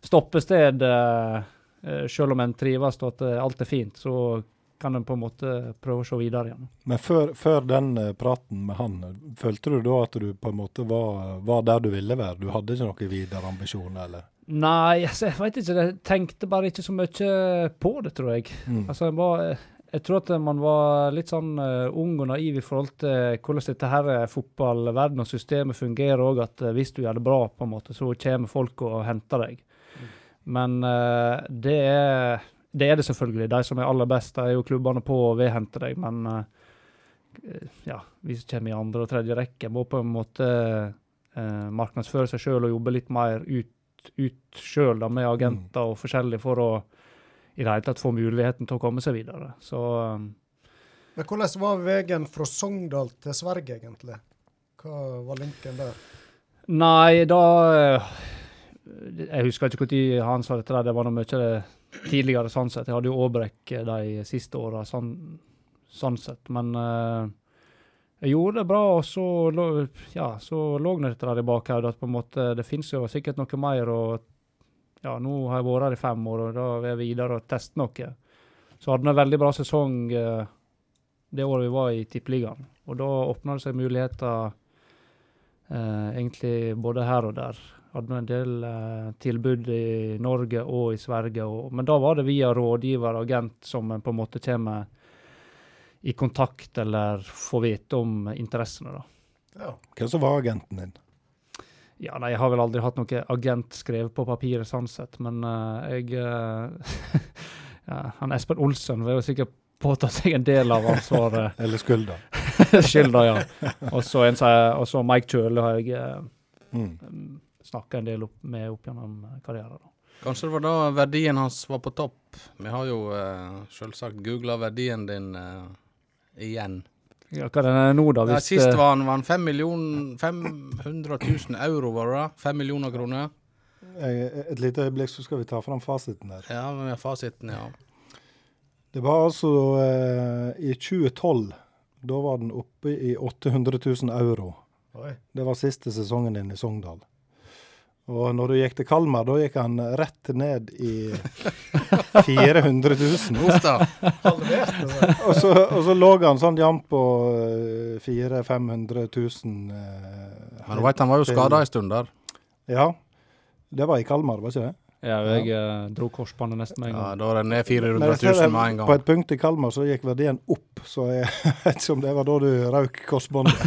stoppested. eh, eh, Selv om en trives og at eh, alt er fint, så kan en på en måte prøve å se videre igjen. Men før, før den eh, praten med han, følte du da at du på en måte var, var der du ville være? Du hadde ikke noen videre ambisjoner, eller? Nei, altså, jeg vet ikke. Jeg tenkte bare ikke så mye på det, tror jeg. Mm. Altså, jeg, var, jeg tror at man var litt sånn uh, ung og naiv i forhold til hvordan dette her er fotballverden og systemet fungerer òg. At uh, hvis du gjør det bra, på en måte, så kommer folk og henter deg. Men uh, det, er, det er det selvfølgelig. De som er aller best, de er jo klubbene på og vil hente deg. Men eh, ja, vi som kommer i andre og tredje rekke, må på en måte eh, markedsføre seg sjøl og jobbe litt mer ut, ut sjøl med agenter og forskjellig for å i det hele tatt få muligheten til å komme seg videre. Så um, Men hvordan var veien fra Sogndal til Sverige, egentlig? Hva var linken der? Nei, da eh, Jeg husker ikke når han sa dette, der, det var noe mye tidligere sånn sett. Jeg hadde jo Aabrek de siste åra, sånn, sånn sett. Men eh, jeg gjorde det bra, og så ja, så lå det der i bakhodet at på en måte det finnes jo sikkert noe mer. og ja, Nå har jeg vært her i fem år, og da er jeg videre og teste noe. Så hadde vi en veldig bra sesong eh, det året vi var i Tippeligaen. Og da åpna det seg muligheter eh, egentlig både her og der. Hadde en del eh, tilbud i Norge og i Sverige, og, men da var det via rådgiver og agent som på en måte kommer i kontakt eller få vite om interessene. da. Ja. Hvem som var agenten din? Ja, nei, jeg har vel aldri hatt noe agent skrevet på papiret, sånn sett, men uh, jeg uh, ja, Han Espen Olsen vil jo sikkert påta seg en del av ansvaret. Eller skylda. Skylda, ja. Og så Mike Kjøle har jeg uh, Mm. snakka en del opp, med opp gjennom karrieren. da. Kanskje det var da verdien hans var på topp. Vi har jo uh, selvsagt googla verdien din eh, igjen. Ja, hva er det nå, da? Ja, sist var han, var han 5 million, 500 000 euro, var det da? 5 millioner kroner? Eh, Et lite øyeblikk, så skal vi ta fram fasiten der. Ja, med fasiten, ja. Det var altså eh, i 2012. Da var den oppe i 800 000 euro. Oi. Det var siste sesongen din i Sogndal. Og når du gikk til Kalmar, da gikk han rett ned i 400 000. Uff da. Og så, og så lå han sånn jevnt på eh, 400 500 000. eh, Men du vet, han var jo skada en stund der. Ja. Det var i Kalmar, var ikke det? Ja, jeg ja. dro korsbåndet nesten med en Ja, gang. da var det ned 400 Men jeg ser 000 med en På et punkt i Kalmar så gikk verdien opp, så jeg vet ikke om det var da du røk korsbåndet.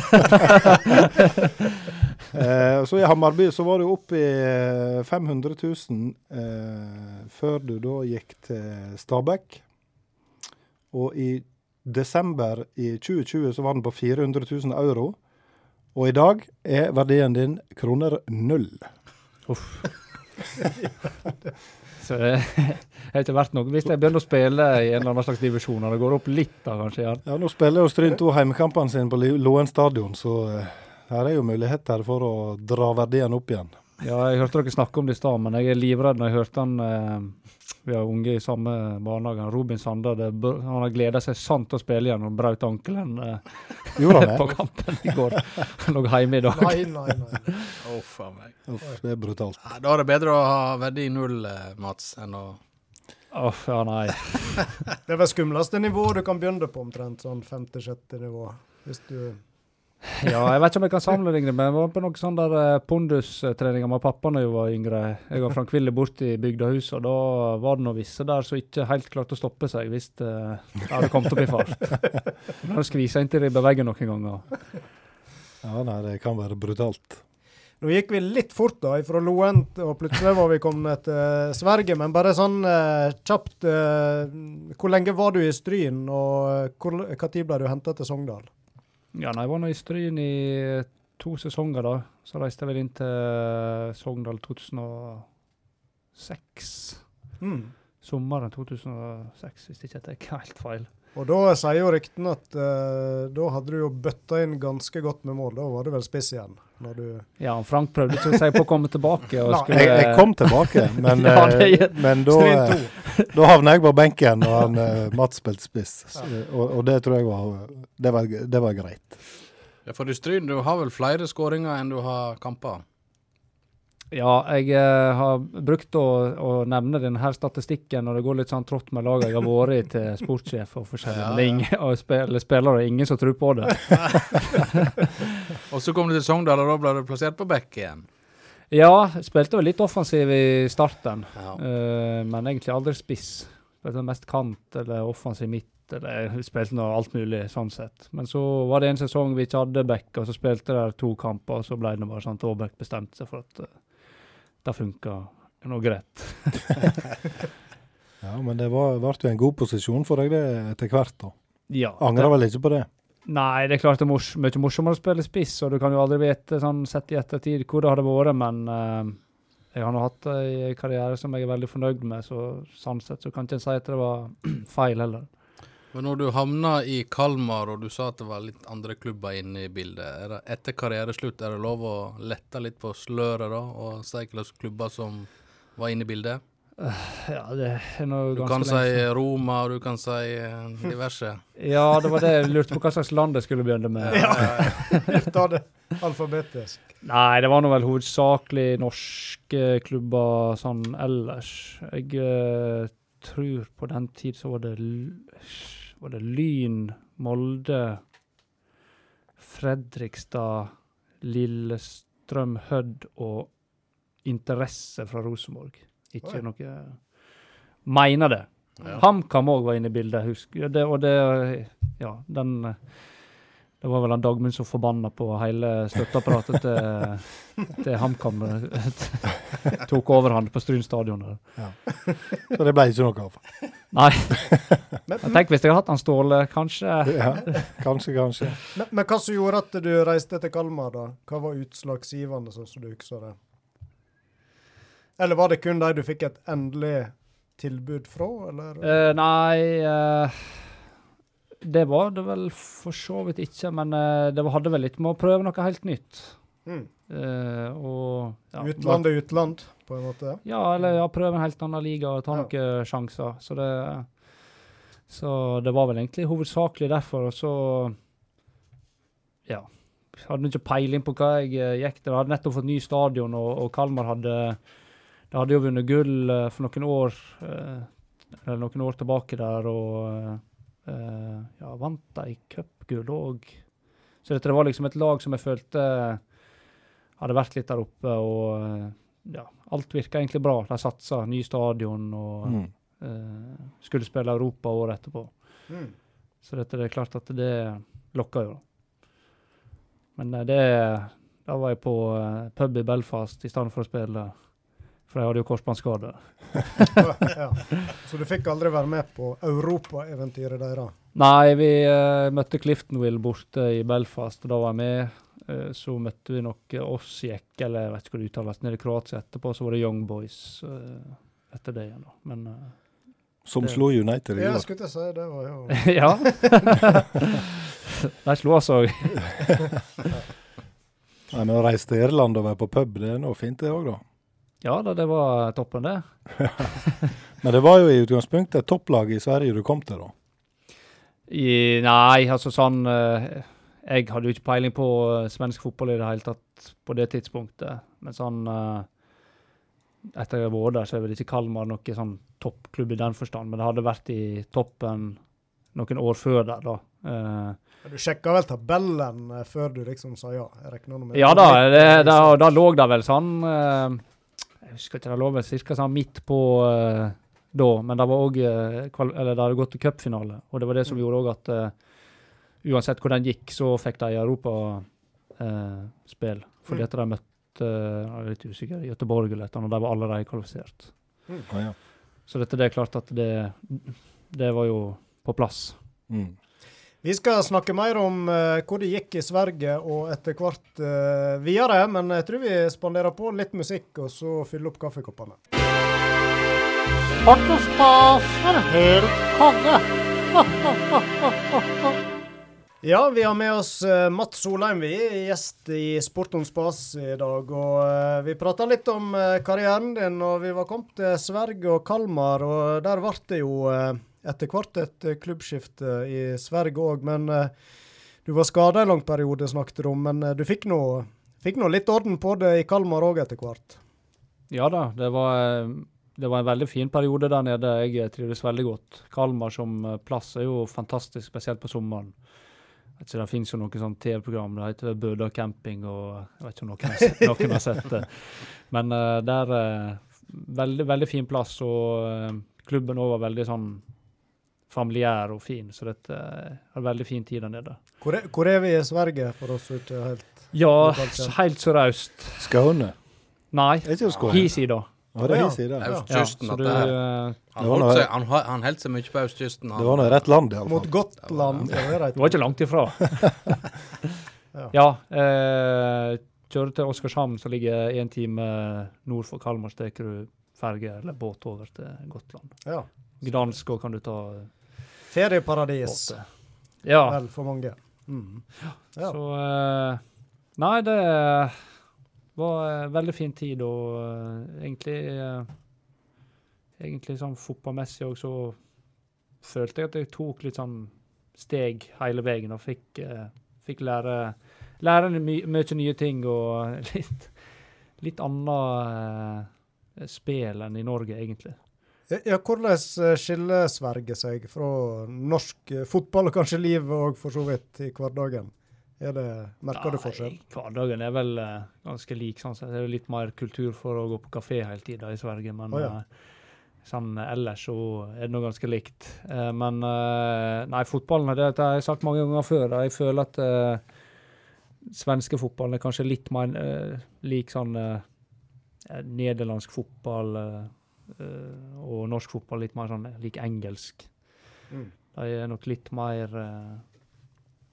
eh, så i Hammarby så var du oppe i eh, 500 000 eh, før du da gikk til Stabæk. Og i desember i 2020 så var den på 400 000 euro. Og i dag er verdien din kroner null. Uff. Så det er ikke verdt noe. Hvis jeg begynner å spille i en eller annen slags divisjon, og det går opp litt da, kanskje, ja. Ja, Nå spiller jo Stryn to heimekampene sine på Loen stadion, så eh, her er jo muligheter for å dra verdien opp igjen. Ja, jeg hørte dere snakke om det i stad, men jeg er livredd når jeg hørte han eh, Vi har unge i samme barnehage. Robin Sander det, han har gleda seg sant til å spille igjen og brøt ankelen eh, på kampen i går. Han lå hjemme i dag. Nei, nei, nei. Uff a meg. Uff, det er brutalt. Ja, Da er det bedre å ha verdi null, eh, Mats, enn å Uff, ja, nei. Det er vel skumleste nivået du kan begynne på, omtrent. Sånn femte-sjette nivå. Hvis du Ja, jeg vet ikke om jeg kan sammenligne, men jeg var på noe sånn der eh, pondustreninger med pappa da jeg var yngre. Jeg og Frank Wille borte i bygdehuset, og da var det noen visse der som ikke helt klarte å stoppe seg hvis det hadde kommet opp i fart. Hadde skvisa inntil ribbeveggen noen ganger. Ja, nei, det kan være brutalt. Nå gikk vi litt fort da, fra Loen, og plutselig var vi kommet til Sverige. Men bare sånn eh, kjapt eh, Hvor lenge var du i Stryn, og når ble du henta til Sogndal? Ja, nei, jeg var nå i Stryn i to sesonger, da. Så reiste jeg vel inn til Sogndal 2006. Mm. Sommeren 2006, hvis ikke jeg tar helt feil. Og da sier jo ryktene at uh, da hadde du jo bøtta inn ganske godt med mål. Da var du vel spiss igjen? Når du Ja, Frank prøvde ikke å si på å komme tilbake. og Nei, skulle... Jeg, jeg kom tilbake, men, Ja, det eh, men da, eh, da havna jeg på benken og han, uh, Mats spilte spiss. Så, og, og det tror jeg var det var, det var greit. Ja, for du Stryn, du har vel flere skåringer enn du har kamper? Ja, jeg eh, har brukt å, å nevne denne statistikken når det går litt sånn trått med laget jeg har vært i til sportssjef og forskjellig. Ja, ja. ingen, og spil, spillere, ingen som tror på det. Og så kom du til Sogndal, og da ble du plassert på bekk igjen. Ja, spilte vel litt offensiv i starten, Ja. uh, men egentlig aldri spiss. Spilte mest kant eller offensiv midt, eller spilte noe alt mulig sånn sett. Men så var det en sesong vi ikke hadde back, og så spilte der to kamper, og så ble det bare sånn at Aabek bestemte seg for at eh, det funka noe greit. Ja, Men det ble jo en god posisjon for deg det etter hvert. da. Ja, Angrer vel ikke på det? Nei, det er klart det er mors mye morsommere å spille spiss, og du kan jo aldri vite sånn sett i ettertid hvor det hadde vært, men uh, jeg har nå hatt en karriere som jeg er veldig fornøyd med, så sånn sett så kan ikke en si at det var feil heller. Men når du havna i Kalmar, og du sa at det var litt andre klubber inne i bildet, er det etter karriereslutt er det lov å lette litt på sløret da, og si hvilke klubber som var inne i bildet? Ja, det er nå Du kan si. Roma, og du kan si eh, diverse. Ja, det var det jeg lurte på hva slags land jeg skulle begynne med. Ta det alfabetisk. Nei, det var nå vel hovedsakelig norske klubber sånn ellers. Jeg eh, tror på den tid så var det var det Lyn, Molde, Fredrikstad, Lillestrøm, Hødd og interesse fra Rosenborg. Ikke Oi. noe Mener det. Ja. HamKam òg var inne i bildet, husk. Det, og det Ja, den Det var vel han Dagmund som forbanna på hele støtteapparatet til, til HamKam. Tok overhånd på Stryn stadion. Ja. Så det ble ikke noe av. Nei, Men, jeg tenk hvis jeg hadde hatt han Ståle, kanskje. Ja, kanskje, kanskje. men, men hva som gjorde at du reiste til Kalmar, da? Hva var utslagsgivende, sånn som du husker det? Eller var det kun de du fikk et endelig tilbud fra, eller? Uh, nei eh, Det var det vel for så vidt ikke, men eh, det hadde vel litt med å prøve noe helt nytt. Mm. Uh, og ja, Utland er utland, på en måte? Ja, eller ja, prøve en helt annen liga og ta Ja. noen sjanser. Så det, så det var vel egentlig hovedsakelig derfor. Og så Ja. Jeg hadde ikke peiling på hva jeg eh, gikk til. Jeg hadde nettopp fått ny stadion, og, og Kalmar hadde De hadde jo vunnet gull eh, for noen år eh, eller noen år tilbake der, og eh, eh, ja, vant de cupgull òg. Så dette var liksom et lag som jeg følte hadde vært litt der oppe, og eh, ja, alt virka egentlig bra. De satsa, ny stadion, og Mm. uh, skulle spille Europa året etterpå. Mm. Så dette det er klart at det lokka jo. Men eh, det Da var jeg på eh, pub i Belfast i stedet for å spille. For jeg hadde jo korsbåndskade. ja. Så du fikk aldri være med på europaeventyret deres? Nei, vi uh, møtte Cliftonville borte i Belfast, og da var jeg med. Uh, så møtte vi nok Osijek, eller jeg vet ikke hva det uttales, nede i Kroatia etterpå. Så var det Young Boys uh, etter det igjen, da. Men Som Det- slo United i Ja, skulle jeg skulle til å si det var jo ja. De slo oss òg. Nei, men Å reise til Irland og være på pub, det er noe fint det òg, da. Ja da, det var toppen, det. Men det var jo i utgangspunktet et topplag i Sverige du kom til, da. I, nei, altså sånn eh, Jeg hadde jo ikke peiling på eh, svensk fotball i det hele tatt på det tidspunktet. Men sånn eh, Etter jeg har vært der, så er vel ikke Kalmar noen sånn toppklubb i den forstand, men det hadde vært i toppen noen år før der, da. Eh, Du sjekka vel tabellen før du liksom sa ja? Jeg regner med ja da, det, da, da lå det vel sånn eh, Jeg husker ikke, det lå vel ca. sånn midt på uh, da, men det var òg Eller det hadde gått til cupfinale, og det var det som gjorde òg at eh, uansett hvor den gikk, så fikk de europaspill. fordi Mm. at de møtte jeg er litt usikker, Göteborg eller et eller annet, de var allerede kvalifisert. Ja, ja. Så dette det er klart at det, det var jo på plass. Mm. Vi skal snakke mer om uh, hvor det gikk i Sverige og etter hvert uh, videre, men jeg tror vi spanderer på litt musikk og så fyller opp kaffekoppene. Sport og stas er helt konge. Ja, vi har med oss eh, Mats Solheim, vi er gjest i Sport om spas i dag. Og vi prata litt om karrieren din, og vi var kommet til Sverige og Kalmar. Og der ble det jo etter hvert et eh, klubbskifte i Sverige òg. Men eh, du var skada en lang periode, snakket du om. Men eh, du fikk nå, fikk nå litt orden på det i Kalmar òg etter hvert. Ja da, det var, eh, det var en veldig fin periode der nede. Jeg trives veldig godt. Kalmar som eh, plass er jo fantastisk, spesielt på sommeren. Ikke, Det finnes jo noe sånn TV-program, det heter Bøda camping, og jeg vet ikke om noen har sett, noen har sett det. Men uh, der uh, veldig, veldig fin plass, og uh, klubben òg var veldig sånn familiær og fin, så dette er en veldig fin tid der nede. Hvor er, hvor er vi i Sverige, for oss ute? ikke er helt Ja, helt sørøst. Skåne. Nei, hisida. ikke det da. Ja, du, eh, han, holdt seg, han, han holdt seg mye på østkysten. han. Det var nå rett land, Mot iallfall. Gotland. Ja, det er Det var ikke langt ifra. Ja. ja. Eh, kjører til Oskarshamn, som ligger én time nord for Kalmar, så tar du ferge eller båt over til Gotland. Ja. Gdansk òg kan du ta eh, Ferieparadis. Ja. vel for mange. Mm. Ja. Så uh, Nei, det var en veldig fin tid, og uh, egentlig eh, Egentlig sånn fotballmessig òg, så følte jeg at jeg tok litt sånn steg hele veien og fikk, eh, fikk lære, lære my mye nye ting og litt, litt annet uh, spill enn i Norge, egentlig. Ja, hvordan eh, skiller Sverige seg fra norsk eh, fotball, og kanskje livet òg, for så vidt, i hverdagen? Er det, merker du forskjell? Hverdagen er vel eh, ganske lik. sånn sett. Det er jo litt mer kultur for å gå på kafé hele tida i Sverige, men oh, ja. sånn ellers så er det noe ganske likt. Men nei, fotballen det, det har jeg sagt mange ganger før. da. Jeg føler at svenske fotballen er kanskje litt mer lik sånn nederlandsk fotball og norsk fotball litt mer sånn lik engelsk. Mm. De er nok litt mer eh,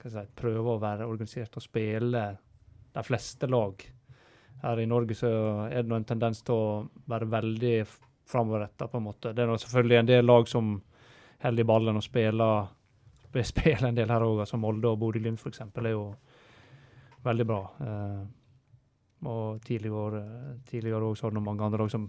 hva si, prøver å være organisert og spille de fleste lag. Her i Norge så er det en tendens til å være veldig framoverretta, på en måte. Det er selvfølgelig en del lag som holder i ballen og spiller, sp- spiller en del her òg, som Molde og Bodø-Glimt f.eks. er jo veldig bra. Eh, og tidligere tidligere også har det mange andre lag som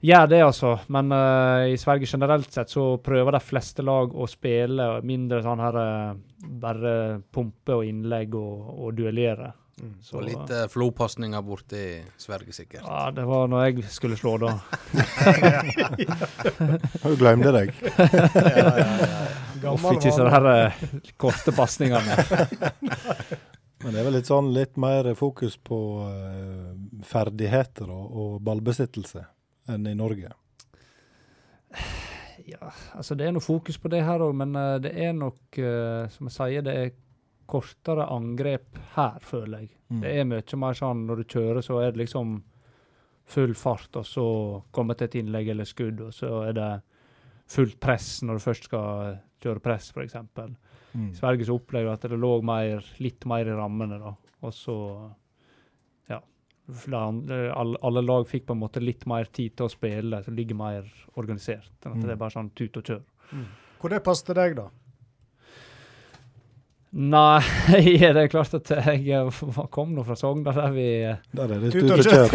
gjør det, altså. Men uh, i Sverige generelt sett så prøver de fleste lag å spille mindre sånn her eh, bare pumpe og innlegg og, og duellere. Mm. Så, Og litt uh, flopasninger borte i Sverige, sikkert. ja, det var når jeg skulle slå, da. Du glemte deg. Uff, ikke så her eh, korte pasningene. Men det er vel litt sånn litt mer fokus på uh, ferdigheter og, og ballbesittelse enn i Norge. Ja, altså det er noe fokus på det her òg, men eh, det er nok, eh, som jeg sier, det er kortere angrep her, føler jeg. Mm. Det er mye mer sånn når du kjører, så er det liksom full fart, og så kommer til et innlegg eller skudd, og så er det fullt press når du først skal kjøre press, f.eks. Mm. I Sverige så opplever jeg at det lå mer, litt mer i rammene, da. Og så Ja. for det andre- Alle, alle lag fikk på en måte litt mer tid til å spille, så det ligger mer organisert. enn at Mm. det er bare sånn tut og kjør. Hvor det passet deg, da? Nei, det er klart at jeg eh, kom nå fra Sogndal, der vi Der er det Tut og kjør.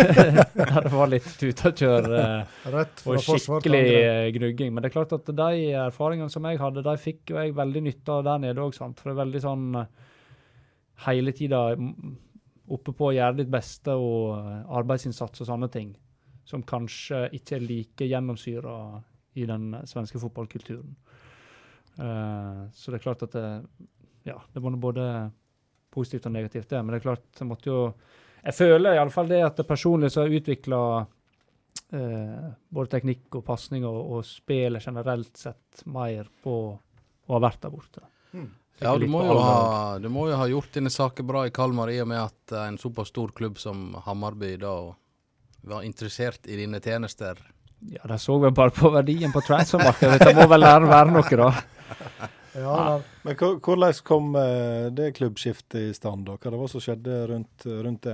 Der det var litt tut og kjør. eh, Rett fra og skikkelig eh, gnugging. Men det er klart at de erfaringene som jeg hadde, de fikk jo jeg veldig nytte av der nede òg, sant. For det er veldig sånn eh, hele tida mm, oppe på å gjøre ditt beste og eh, arbeidsinnsats og sånne ting. Som kanskje ikke er like gjennomsyra i den svenske fotballkulturen. Uh, så det er klart at det, ja, det var både positivt og negativt, det. Men det er klart, jeg måtte jo Jeg føler iallfall det at det personlig så har jeg utvikla uh, både teknikk og pasning og, og spillet generelt sett mer på å ha vært der borte. Ja, du må, jo ha, du må jo ha gjort dine saker bra i Kalmar i og med at eh, en såpass stor klubb som Hammarby da var interessert i dine tjenester. Ja, de så vel bare på verdien på transfermarkedet. Det må vel lære være noe, da. Ja. Men hvordan kom eh, det klubbskiftet i stand? da? Hva det var som skjedde rundt, rundt det?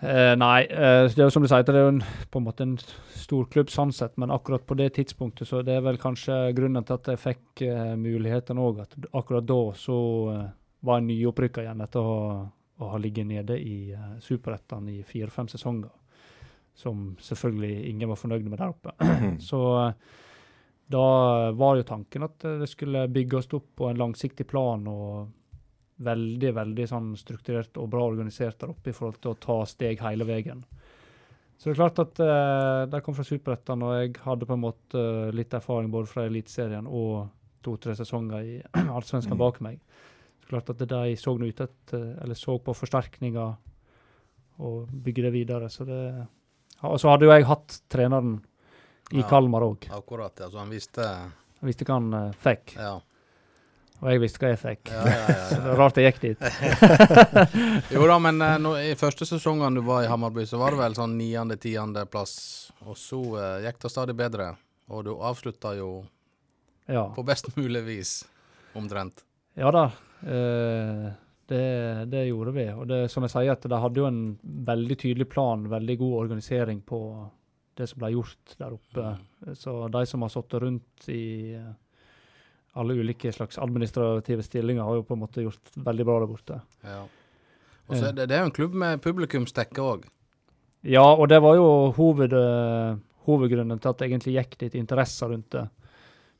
Eh, nei, uh, det er jo som du sier, det er jo en, på en måte en stor klubb sånn sett, men akkurat på det tidspunktet så det er vel kanskje grunnen til at jeg fikk uh, muligheten òg, at akkurat da så var jeg nyopprykka igjen etter å, ha- å ha ligget nede i uh, Superettan i fire-fem sesonger. Som selvfølgelig ingen var fornøyd med der oppe. så da var jo tanken at det skulle bygges opp på en langsiktig plan og veldig, veldig sånn strukturert og bra organisert der oppe i forhold til å ta steg hele veien. Så det er klart at uh, de kom fra Superettan, og jeg hadde på en måte eh, litt erfaring både fra Eliteserien og to-tre sesonger i Allsvenskan Mm. bak meg. Så klart at de så nå ut et, eh, eller så på forsterkninger og bygge det videre. Så det Og så hadde jo jeg hatt treneren i Ja. Kalmar òg. Akkurat, ja. Så han visste Han visste hva han eh, fikk, Ja. Og jeg visste hva jeg fikk. Ja, ja, ja, det rart jeg gikk dit. Jo da, men eh, nå, i første sesongen du var i Hammarby, så var det vel sånn niende-tiende plass. Og så uh, gikk det stadig bedre. Og du avslutta jo Ja. på best mulig vis, omtrent. Ja da. Uh, Det, det gjorde vi. Og det, som jeg sier, at de hadde jo en veldig tydelig plan, veldig god organisering på det som ble gjort der oppe. Så de som har sittet rundt i eh, alle ulike slags administrative stillinger, har jo på en måte gjort veldig bra der borte. Ja. Og så er det, det er jo en klubb med publikumsdekke òg. Ja, og det var jo hoved, eh, hovedgrunnen til at det egentlig gikk litt interesser rundt det.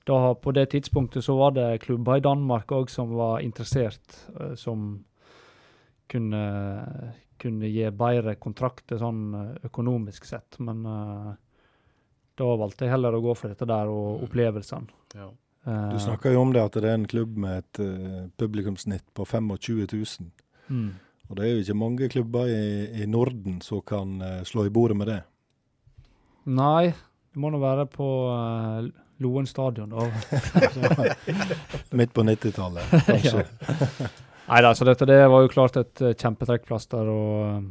Da, på det tidspunktet så var det klubber i Danmark òg som var interessert, eh, som kunne, kunne gi bedre kontrakter sånn eh, økonomisk sett. Men da valgte jeg heller å gå for dette der og opplevelsene. Ja. Eh, Du snakker jo om det at det er en klubb med et uh, publikumssnitt på 25 000. mm. Og det er jo ikke mange klubber i, i Norden som kan uh, slå i bordet med det. Nei, det må nå være på uh, Loen stadion, da. Midt på 90-tallet, kanskje. Nei da, så dette det var jo klart et uh, kjempetrekkplaster. Og eh,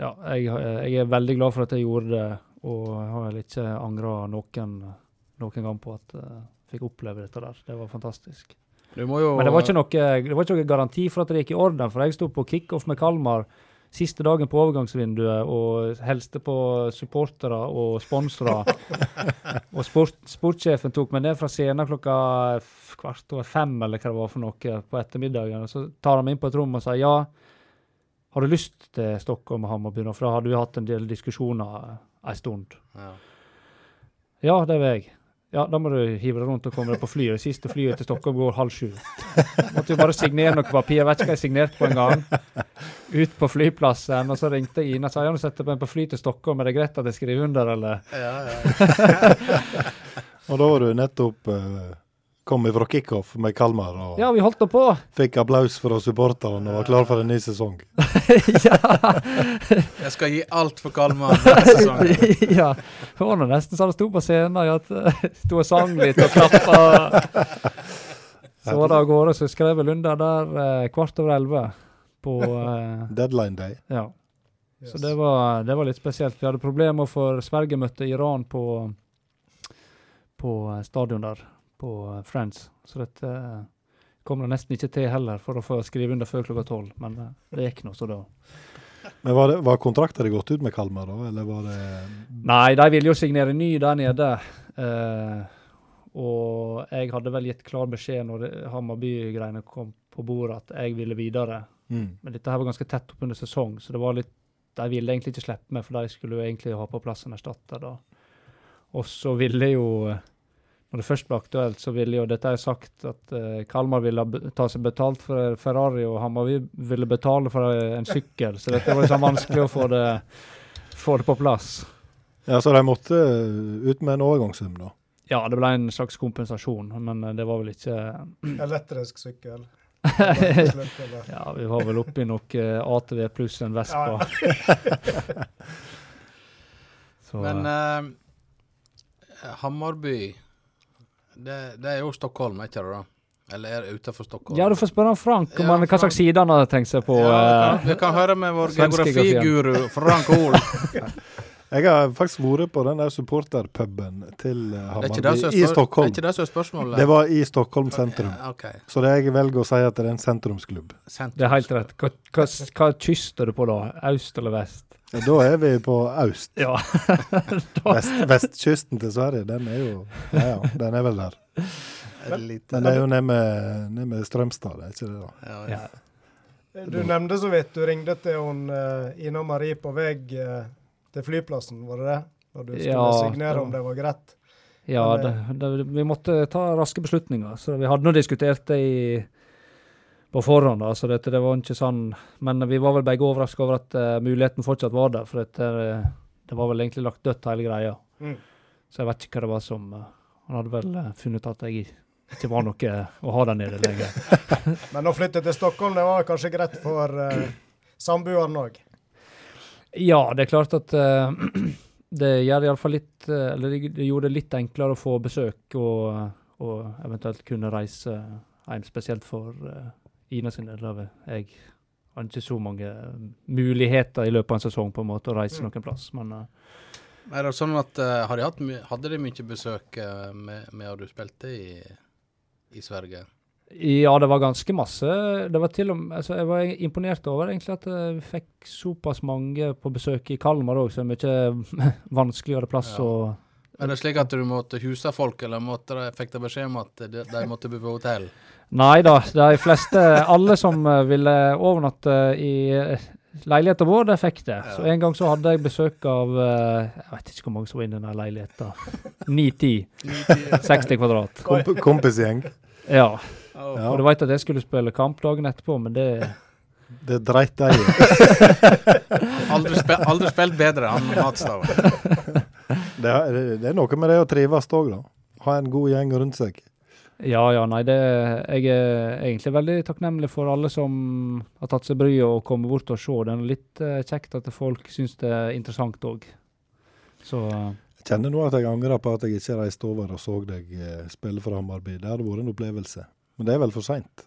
ja, jeg, jeg er veldig glad for at jeg gjorde det. Og jeg har vel ikke angra noen, noen gang på at fikk oppleve dette der. Det var fantastisk. Jo Men det var noe, det var ikke noe garanti for at det gikk i orden, for jeg sto på kickoff med Kalmar siste dagen på overgangsvinduet og hilste på supportere og sponsorer. og sport, sportssjefen tok meg ned fra scenen klokka kvart over fem eller hva det var for noe på ettermiddagen. Og så tar han meg inn på et rom og sier ja, har du lyst til Stockholm og Hammarby? For da hadde vi hatt en del diskusjoner en stund. ja. Ja, det vil jeg. Ja, da må du hive deg rundt og komme deg på flyet. Det siste flyet til Stockholm går halv sju. Måtte jo bare signere noe papir. Jeg vet ikke hva jeg signerte på en gang. Ut på flyplassen, og så ringte Ina og sa ja, nå setter jeg meg på fly til Stockholm. Er det greit at jeg skriver under, eller? Ja, ja. Og da var du nettopp eh, kommet fra kickoff med Kalmar og Ja, vi holdt nå på. fikk applaus fra supporterne og var klar for en ny sesong. ja. Jeg skal gi alt for Kalmar neste sesong. ja. Det var nesten så det sto på scenen. At eh, sto og sang litt og klappa. Så var det av gårde, så skrev jeg under der eh, kvart over elleve på eh, Deadline day. Ja. Så det var, det var litt spesielt. Vi hadde problemer for Sverige møtte Iran på, på eh, stadion der, på eh, Friends. Så dette eh, kom det nesten ikke til heller for å få skrive under før klokka tolv. Men eh, det gikk nå, så da. Men var, det, var kontrakten gått ut med Kalmar da, eller var det Nei, de ville jo signere ny der nede. Eh, og jeg hadde vel gitt klar beskjed når Hammarby-greiene kom på bordet, at jeg ville videre. mm. Men dette her var ganske tett opp under sesong, så det var litt De ville egentlig ikke slippe meg, for de skulle jo egentlig ha på plass en erstatter da. Og så ville jo Når det først ble aktuelt, så ville jo Dette er sagt at uh, Kalmar ville ta seg betalt for Ferrari, og Hammarby ville betale for eh, en sykkel, så dette var liksom vanskelig å få det, få det på plass. Ja, så de måtte eh, ut med en overgangssum, da. Ja, det ble en slags kompensasjon, men eh, det var vel ikke Elektrisk sykkel. Ja, vi var vel oppe i noe eh, ATV pluss en Vespa. Så, Men eh, eh, Hammarby det, det er jo Stockholm, er ikke det? da? Eller er det utenfor Stockholm? ja, du får spørre Frank om Ja, han, hva slags side han har tenkt seg på. Ja, vi, eh, kan, vi kan høre med vår geografiguru Frank Hoel. Jeg har faktisk vært på den der supporterpuben til eh, Hammarby i Stockholm. Det er ikke det som er spørsmålet. Det var i Stockholm sentrum. Okay. ok. Så det jeg velger å si at det er en sentrumsklubb. Sentrum. det er helt rett. Hva, hva, hva kyst er du på da? Øst eller vest? Ja, Da er vi på øst. Ja. Vest, vestkysten til Sverige, den er jo Ja ja, den er vel der. Men, lite- Den er jo nede med, ned med Strømstad, er ikke det da? Ja. Du nevnte så vidt, du ringte til hun uh, Ina Marie på vei eh, til flyplassen, var det det? Når du skulle Ja, signere om det var greit? Ja, det, det, vi måtte ta raske beslutninger. Så vi hadde nå diskutert det i, på forhånd, da, så dette, det var ikke sånn Men vi var vel begge overraska over at uh, muligheten fortsatt var der, for dette, uh, det var vel egentlig lagt dødt, hele greia. Mm. Så jeg vet ikke hva det var som uh, Han hadde vel eh, funnet ut at jeg ikke var noe å ha der nede lenger. Men å flytte til Stockholm, det var kanskje greit for samboeren òg? Ja, det er klart at det gjør iallfall litt Eller det, gjorde det litt enklere å få besøk og, og eventuelt kunne reise hjem, spesielt for Ina sin del. Jeg har ikke så mange muligheter i løpet av en sesong på en måte å reise Mm. noen plass, men uh, Er det sånn at uh, har de hatt my hadde de mye besøk uh, med, med du spilte i, i Sverige? Ja, det var ganske masse. Det var til og med, altså, jeg var imponert over egentlig at eh, vi fikk såpass mange på besøk i Kalmar òg, så det er mye vanskeligere plass Ja. å Er det slik at du måtte huse folk, eller måtte de, fikk de beskjed om at de, de måtte bo på hotell? Nei da, de fleste, alle som eh, ville overnatte i eh, leiligheten vår, de fikk det. Så en gang så hadde jeg besøk av eh, Jeg vet ikke hvor mange som var inne i den leiligheten. 9-10. 60 kvadrat. Komp kompisgjeng. Ja. Ja. Og du veit at jeg skulle spille kamp dagen etterpå, men det Det dreit de i. Aldri spilt bedre, han Matstad. Det er, det er noe med det å trives òg, da. Ha en god gjeng rundt seg. Ja, ja, nei, det Jeg er egentlig veldig takknemlig for alle som har tatt seg bryet og kommet bort og se. Det er litt eh, kjekt at folk syns det er interessant òg. Så eh, Jeg kjenner nå at jeg angrer på at jeg ikke reiste over og så deg eh, spille for Hammarby. Det hadde vært en opplevelse. Men det er vel for seint.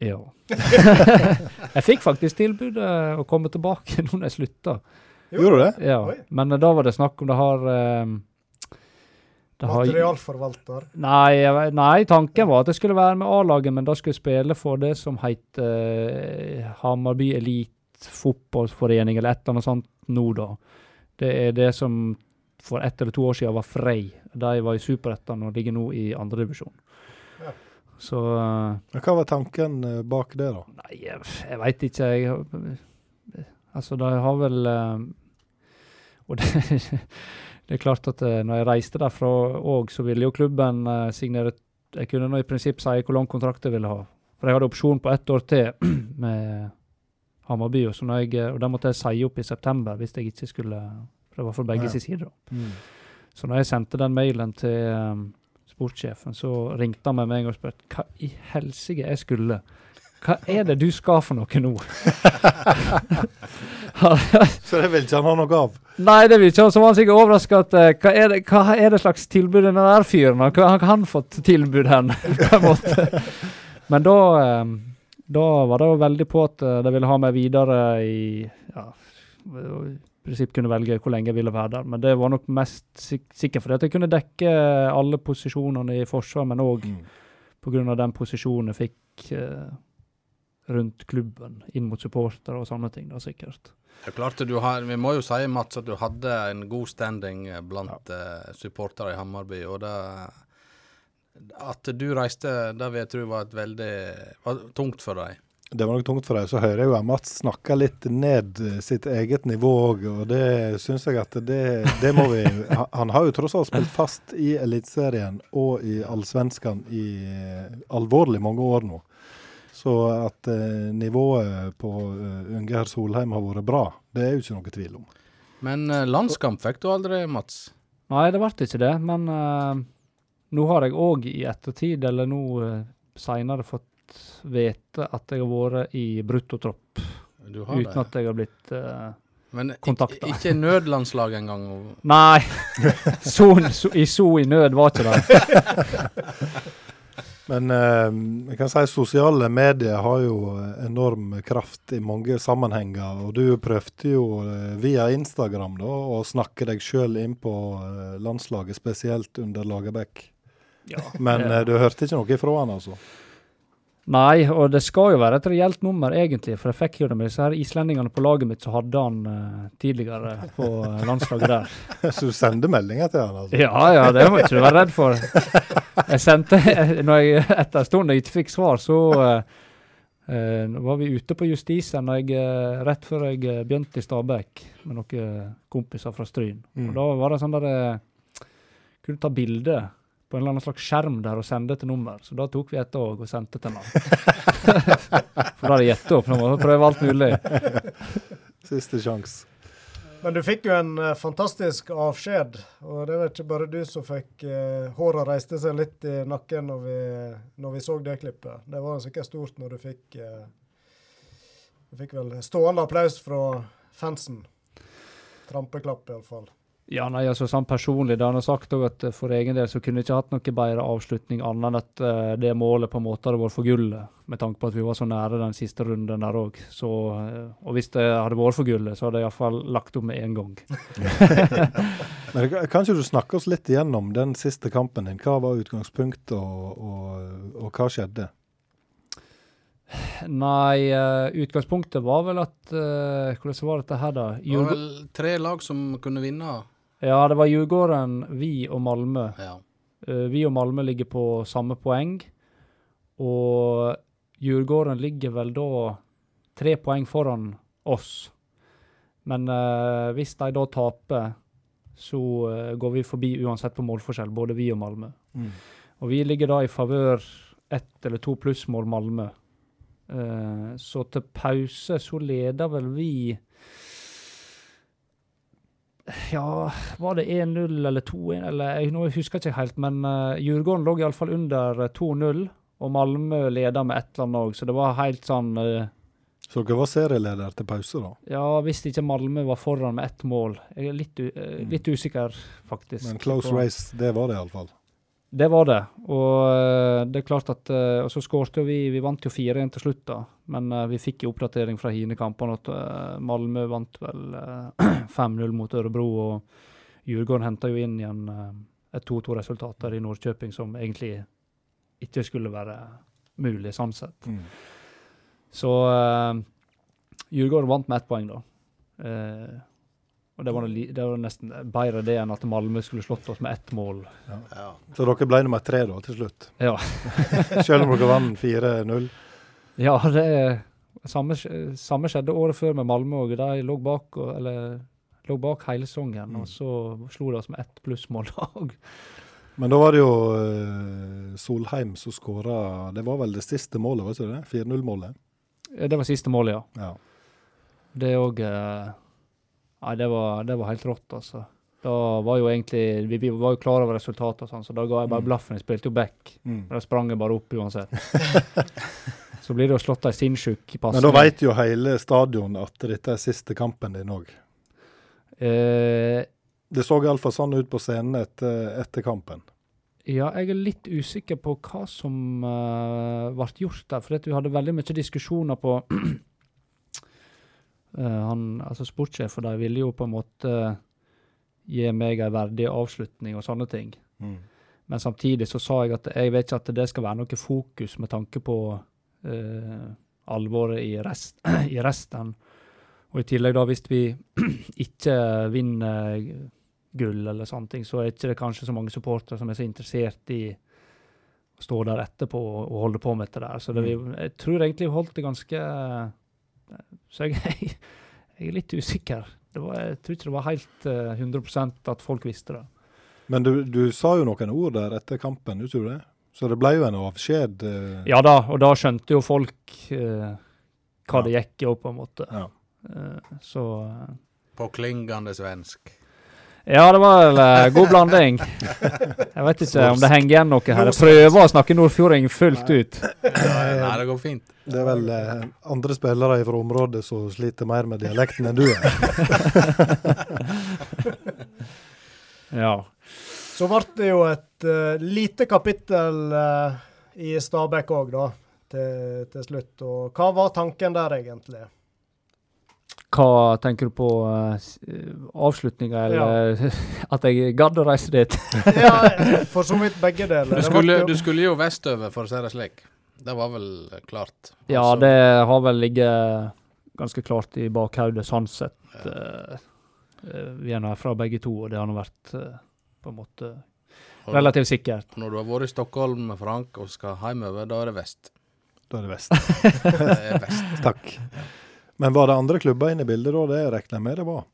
ja. jeg fikk faktisk tilbudet å komme tilbake nå når jeg slutta. Gjorde du det? Ja. Oi. Men eh, da var det snakk om det har um, det har Materialforvalter. Nei, nei, tanken var at jeg skulle være med A-laget, men da skulle jeg spille for det som het uh, Hamarby Elite Fotballforening, eller et eller annet sånt nå, da. Det er det som for ett eller to år siden var Frei. De var i Superettan og ligger nå i andredivisjon. Ja. Så uh, Hva var tanken eh, bak det, da? Nei, jeg, jeg veit ikke. Jeg, altså, de har vel eh, Og det, det er klart at eh, når jeg reiste derfra òg, så ville jo klubben eh, signere Jeg kunne nå i prinsipp si hvor lang kontrakt jeg ville ha. For jeg hadde opsjon på ett år til med Hammarby, og, så jeg, og den måtte jeg si opp i september hvis jeg ikke skulle For det var begge Ja. sin side. da. Så når jeg sendte den mailen til um, sportssjefen, så ringte han meg med en gang og spurte hva i helsike jeg skulle. Hva er det du skal for noe nå? Så det vil ikke han ha noe av? Nei, det vil ikke han. Så var han sikkert overraska at eh, hva, er det, hva er det slags tilbud den der fyren har? Hva har han fått tilbud hen? på en måte. Men da, um, da var det jo veldig på at uh, de ville ha meg videre i ja, i prinsipp kunne velge hvor lenge jeg ville være der. Men det var nok mest sik sikkert fordi at jeg kunne dekke alle posisjonene i forsvar, men òg Mm. pga. den posisjonen jeg fikk eh, rundt klubben, inn mot supportere og sånne ting, da sikkert. Det er klart du har, Vi må jo si Mats, at du hadde en god standing eh, blant eh, supportere i Hammarby. og det, At du reiste, det vil jeg tro var et veldig var tungt for deg. Det var nok tungt for deg. Så hører jeg jo at Mats snakker litt ned eh, sitt eget nivå òg, og det syns jeg at det, det må vi han- har jo tross alt spilt fast i Eliteserien og i Allsvenskan i alvorlig mange år nå. Så at eh, nivået på eh, Ungeher Solheim har vært bra, det er jo ikke noe tvil om. Men eh, landskamp fikk du aldri, Mats. Nei, det ble ikke det, men eh, nå har jeg òg i ettertid, eller nå uh, seinere, fått vite at jeg har vært i bruttotropp, Du har uten det. at jeg har blitt eh, Men kontakta. ikke nødlandslag engang. Nei! så, så, I så i nød var ikke det. Men eh, jeg kan si sosiale medier har jo enorm kraft i mange sammenhenger. Og du prøvde jo eh, via Instagram da, å snakke deg sjøl inn på eh, landslaget, spesielt under Lagerbäck. Ja, Men du hørte ikke noe ifra han, altså? Nei, og det skal jo være et reelt nummer, egentlig. For jeg fikk jo det med disse her islendingene på laget mitt som hadde han uh, tidligere på eh, landslaget der. Så du sender meldinger til han, altså? Ja, ja, det må ikke du være redd for. Jeg sendte, når jeg etter en stund jeg ikke fikk svar, så uh, uh, var vi ute på Justisen jeg, rett før jeg begynte i Stabæk med noen kompiser fra Stryn. Mm. Og da var det sånn der Kunne ta bilde på en eller annen slags skjerm der og sende til nummer. Så da tok vi et òg og sendte til navn. For da hadde jeg gitt opp. Nå må vi prøve alt mulig. Siste sjanse. Men du fikk jo en eh, fantastisk avskjed, og det var ikke bare du som fikk uh, håret reiste seg litt i nakken når vi, når vi så det klippet. Det var sikkert stort når du fikk eh, Du fikk vel stående applaus fra fansen. Trampeklapp, iallfall. Ja, nei, altså sånn personlig, det han har sagt at eh, for egen del så kunne jeg ikke hatt noe bedre avslutning annet enn at uh, det målet på en måte hadde vært for gullet, med tanke på at vi var så nære den siste runden der òg. Og hvis det hadde vært for gullet, så hadde jeg iallfall lagt opp med én gang. Men kan- kan ikke du snakke oss litt igjennom den siste kampen din? Hva var utgangspunktet, og, og, og hva skjedde? Nei, eh, utgangspunktet var vel at eh, Hvordan var dette her, da? Det var vel tre lag som kunne vinne. Ja, det var Djurgården, vi og Malmö. Ja. Eh, vi og Malmö ligger på samme poeng, og Djurgården ligger vel da tre poeng foran oss. Men eh, hvis de da taper, så eh, går vi forbi uansett på målforskjell, både vi og Malmö. Og vi ligger da i favør ett eller to plussmål Malmö. Eh, så til pause så leder vel vi Ja, var det 1-0 eller 2-1, eller jeg, nå husker jeg ikke helt, men uh, Djurgården lå iallfall under eh, 2-0, og Malmö leda med ett eller annet òg, så det var helt sånn uh, Så dere var serieleder til pause, da? Ja, hvis ikke Malmö var foran med ett mål. Jeg er litt, u eh, litt usikker, faktisk. Men close race, det var det iallfall. Det var det. Og eh, det er klart at eh, Og så skårte vi Vi vant jo 4-1 til slutt, da. Men eh, vi fikk jo oppdatering fra Hine-kampene at Malmö vant vel eh, 5-0 mot Ørebro, og Djurgården henta jo inn igjen et 2-2-resultat der i Nordkjøping som egentlig ikke skulle være mulig, sånn sett. Mm. Så Djurgården vant med ett poeng, da. Og det var, noe det var nesten bedre det enn at Malmö skulle slått oss med ett mål. Ja. Så dere ble nummer tre da, til slutt? Ja. Selv om dere vant 4-0? Ja, det er samme, samme skjedde året før med Malmö òg. De lå bak, og- eller, lå bak hele sesongen, og så slo de oss med ett plussmål òg. Men da var det jo eh, Solheim som skåra Det var vel det siste målet, var ikke det? 4-0-målet? Det var siste målet, ja. Ja. Det òg Nei, det var, det var helt rått, altså. Da var jo egentlig Vi, vi var jo klar over resultatet, og sånn, så da ga jeg bare Mm. blaffen. Jeg spilte jo back. Mm. Da sprang jeg bare opp uansett. så blir det jo slått ei sinnssyk pasning. Men da veit jo hele stadion at dette er siste kampen din òg. eh, Det så iallfall sånn ut på scenen etter, etter kampen. Ja, jeg er litt usikker på hva som uh, ble gjort der. For vi hadde veldig mye diskusjoner på han, altså Sportssjefen de ville jo på en måte gi meg en verdig avslutning og sånne ting. Men samtidig så sa jeg at jeg vet ikke at det skal være noe fokus med tanke på eh, alvoret i, rest, i resten. Og i tillegg, da, hvis vi ikke vinner gull eller sånne ting, så er ikke det kanskje så mange supportere som er så interessert i å stå der etterpå og, holde på med dette der. Så det, vi, jeg tror egentlig vi holdt det ganske Så jeg, jeg er litt usikker. Det var, jeg tror ikke det var helt uh, 100% at folk visste det. Men du, du sa jo noen ord der etter kampen, gjorde du det? Så det ble jo en avskjed. Uh... Ja da, og da skjønte jo folk uh, hva Ja. det gikk i òg, på en måte. Ja. Eh, så eh, På klingende svensk. Ja, det var vel uh, god blanding. Jeg vet ikke om det henger igjen noe her. Jeg prøver å snakke nordfjording fullt ut. Nei, det går fint. Det er vel uh, andre spillere fra området som sliter mer med dialekten enn du er. Ja. Så ble det jo et uh, lite kapittel i Stabæk òg, da, til, til slutt. Og hva var tanken der, egentlig? Hva tenker du på uh, avslutninga, eller at jeg gadd å reise dit? Ja, for så vidt begge deler. Du skulle, du skulle jo vestover, for å si det slik. Det var vel klart. Ja, Altså, det har vel ligget ganske klart i bakhodet, sånn sett. Uh, vi er nå herfra begge to, og det har nå vært eh, på en måte relativt sikkert. Når du har vært i Stockholm med Frank og skal hjemover, da er det vest. Da er det vest. Det er vest. Takk. Men var det andre klubber inne i bildet da? Det regner jeg med det var.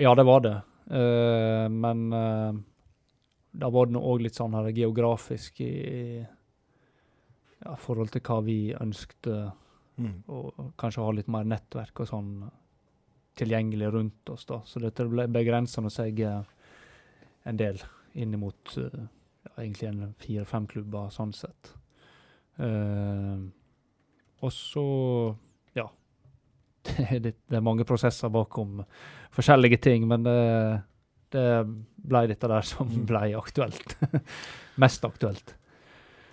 Ja, det var det. Uh, men uh, da var det òg litt sånn her geografisk i, i ja, forhold til hva vi ønskte, Mm. og kanskje ha litt mer nettverk og sånn tilgjengelig rundt oss, da. Så dette ble begrensende seg eh, en del inn mot uh, ja, egentlig en fire-fem klubber, sånn sett. Uh, og så. Det er, det mange prosesser bakom forskjellige ting, men det, det ble dette der som ble aktuelt. Mest aktuelt.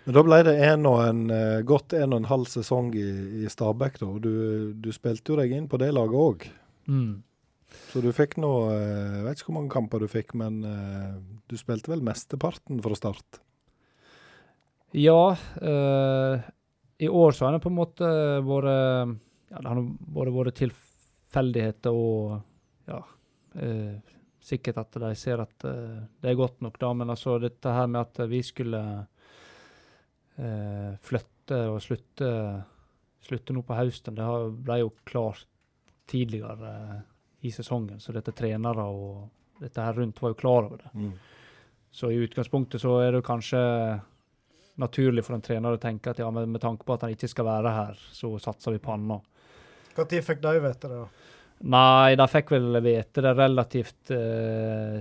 Men da ble det en og en, eh, godt en og en halv sesong i, i Stabæk, da. Du, du spilte jo deg inn på det laget òg. Mm. Så du fikk nå eh, Jeg vet ikke hvor mange kamper du fikk, men eh, du spilte vel mesteparten fra start? Ja, Øh, i år så har det på en måte vært ja, Det har både vært tilfeldigheter og ja, eh, sikkert at de ser at eh, det er godt nok, da. Men altså dette her med at vi skulle eh, flytte og slutte, slutte nå på høsten, det har- ble jo klart tidligere eh, i sesongen. Så dette trenere og dette her rundt var jo klar over det. Så i utgangspunktet så er det kanskje naturlig for en trener å tenke at ja, med, med tanke på at han ikke skal være her, så satser vi på nå. Når fikk de vite det? Nei, de fikk vel vite det relativt uh,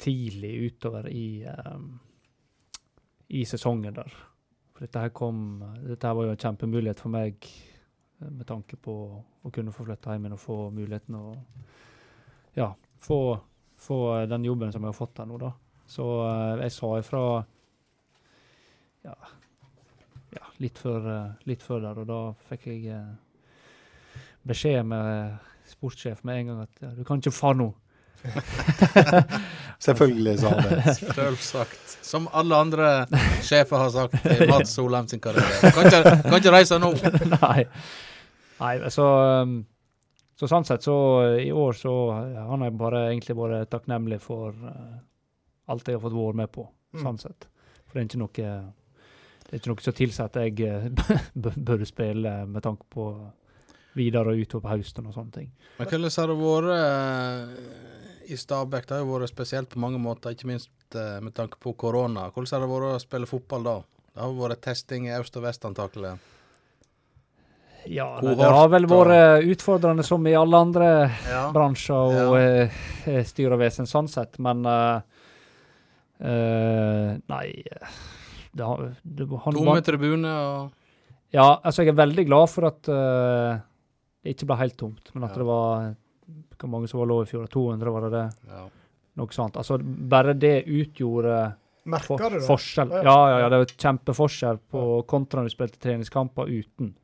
tidlig utover i, um, i sesongen der. For dette her kom Dette her var jo en kjempemulighet for meg eh, med tanke på å kunne få flytte hjem igjen og få muligheten å ja, få, få den jobben som jeg har fått her nå, da. Så uh, jeg sa ifra ja, ja litt, før, uh, litt før der, og da fikk jeg beskjed med sportssjef med en gang at ja, du kan ikke få noe. Selvfølgelig sa han det. Selvsagt. Som alle andre sjefer har sagt i Mads Solheim sin karriere. Kan ikke, kan ikke reise nå. Nei. Nei, så, um, så sånn sett, så i år så han har jeg bare egentlig vært takknemlig for eh, alt jeg har fått vært med på, sånn sett. For det er ikke noe det er ikke noe som tilsier at jeg bør spille med tanke på videre utover på høsten og sånne ting. Men hvordan har det vært eh, i Stabæk? Det har jo vært spesielt på mange måter, ikke minst eh, med tanke på korona. Hvordan har det vært å spille fotball da? Det har vært testing i øst og vest, antakelig. Ja, Hvor det, har vel vært utfordrende som i alle andre Ja. bransjer og ja. eh, og vesen sånn sett, men uh, eh, Nei det har, det, Tomme tribuner og Ja, altså jeg er veldig glad for at eh, det ikke ble helt tomt, men at Ja. det var Hvor mange som var lov i fjor? 200, var det det? ja. Noe sånt. Altså, bare det utgjorde for, du det? forskjell. Ja. Ja, ja, ja, det var kjempeforskjell på kontra når du spilte treningskamper uten.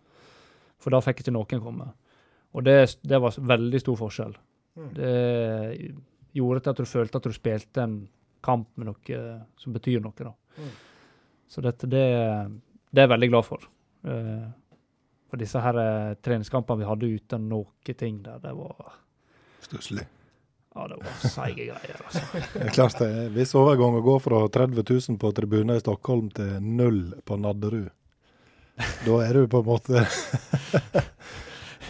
For da fikk ikke noen komme. Og det, det var veldig stor forskjell. Mm. Det gjorde til at du følte at du spilte en kamp med noe som betyr noe. da. Mm. Så dette, det, det er jeg veldig glad for. Eh, for disse her eh, treningskampene vi hadde uten noe ting der, det var Stusslig. ja, det var seige greier. altså. Det er klart det er en viss overgang å gå fra 30 000 på tribunen i Stockholm til null på Nadderud. Da er du på en måte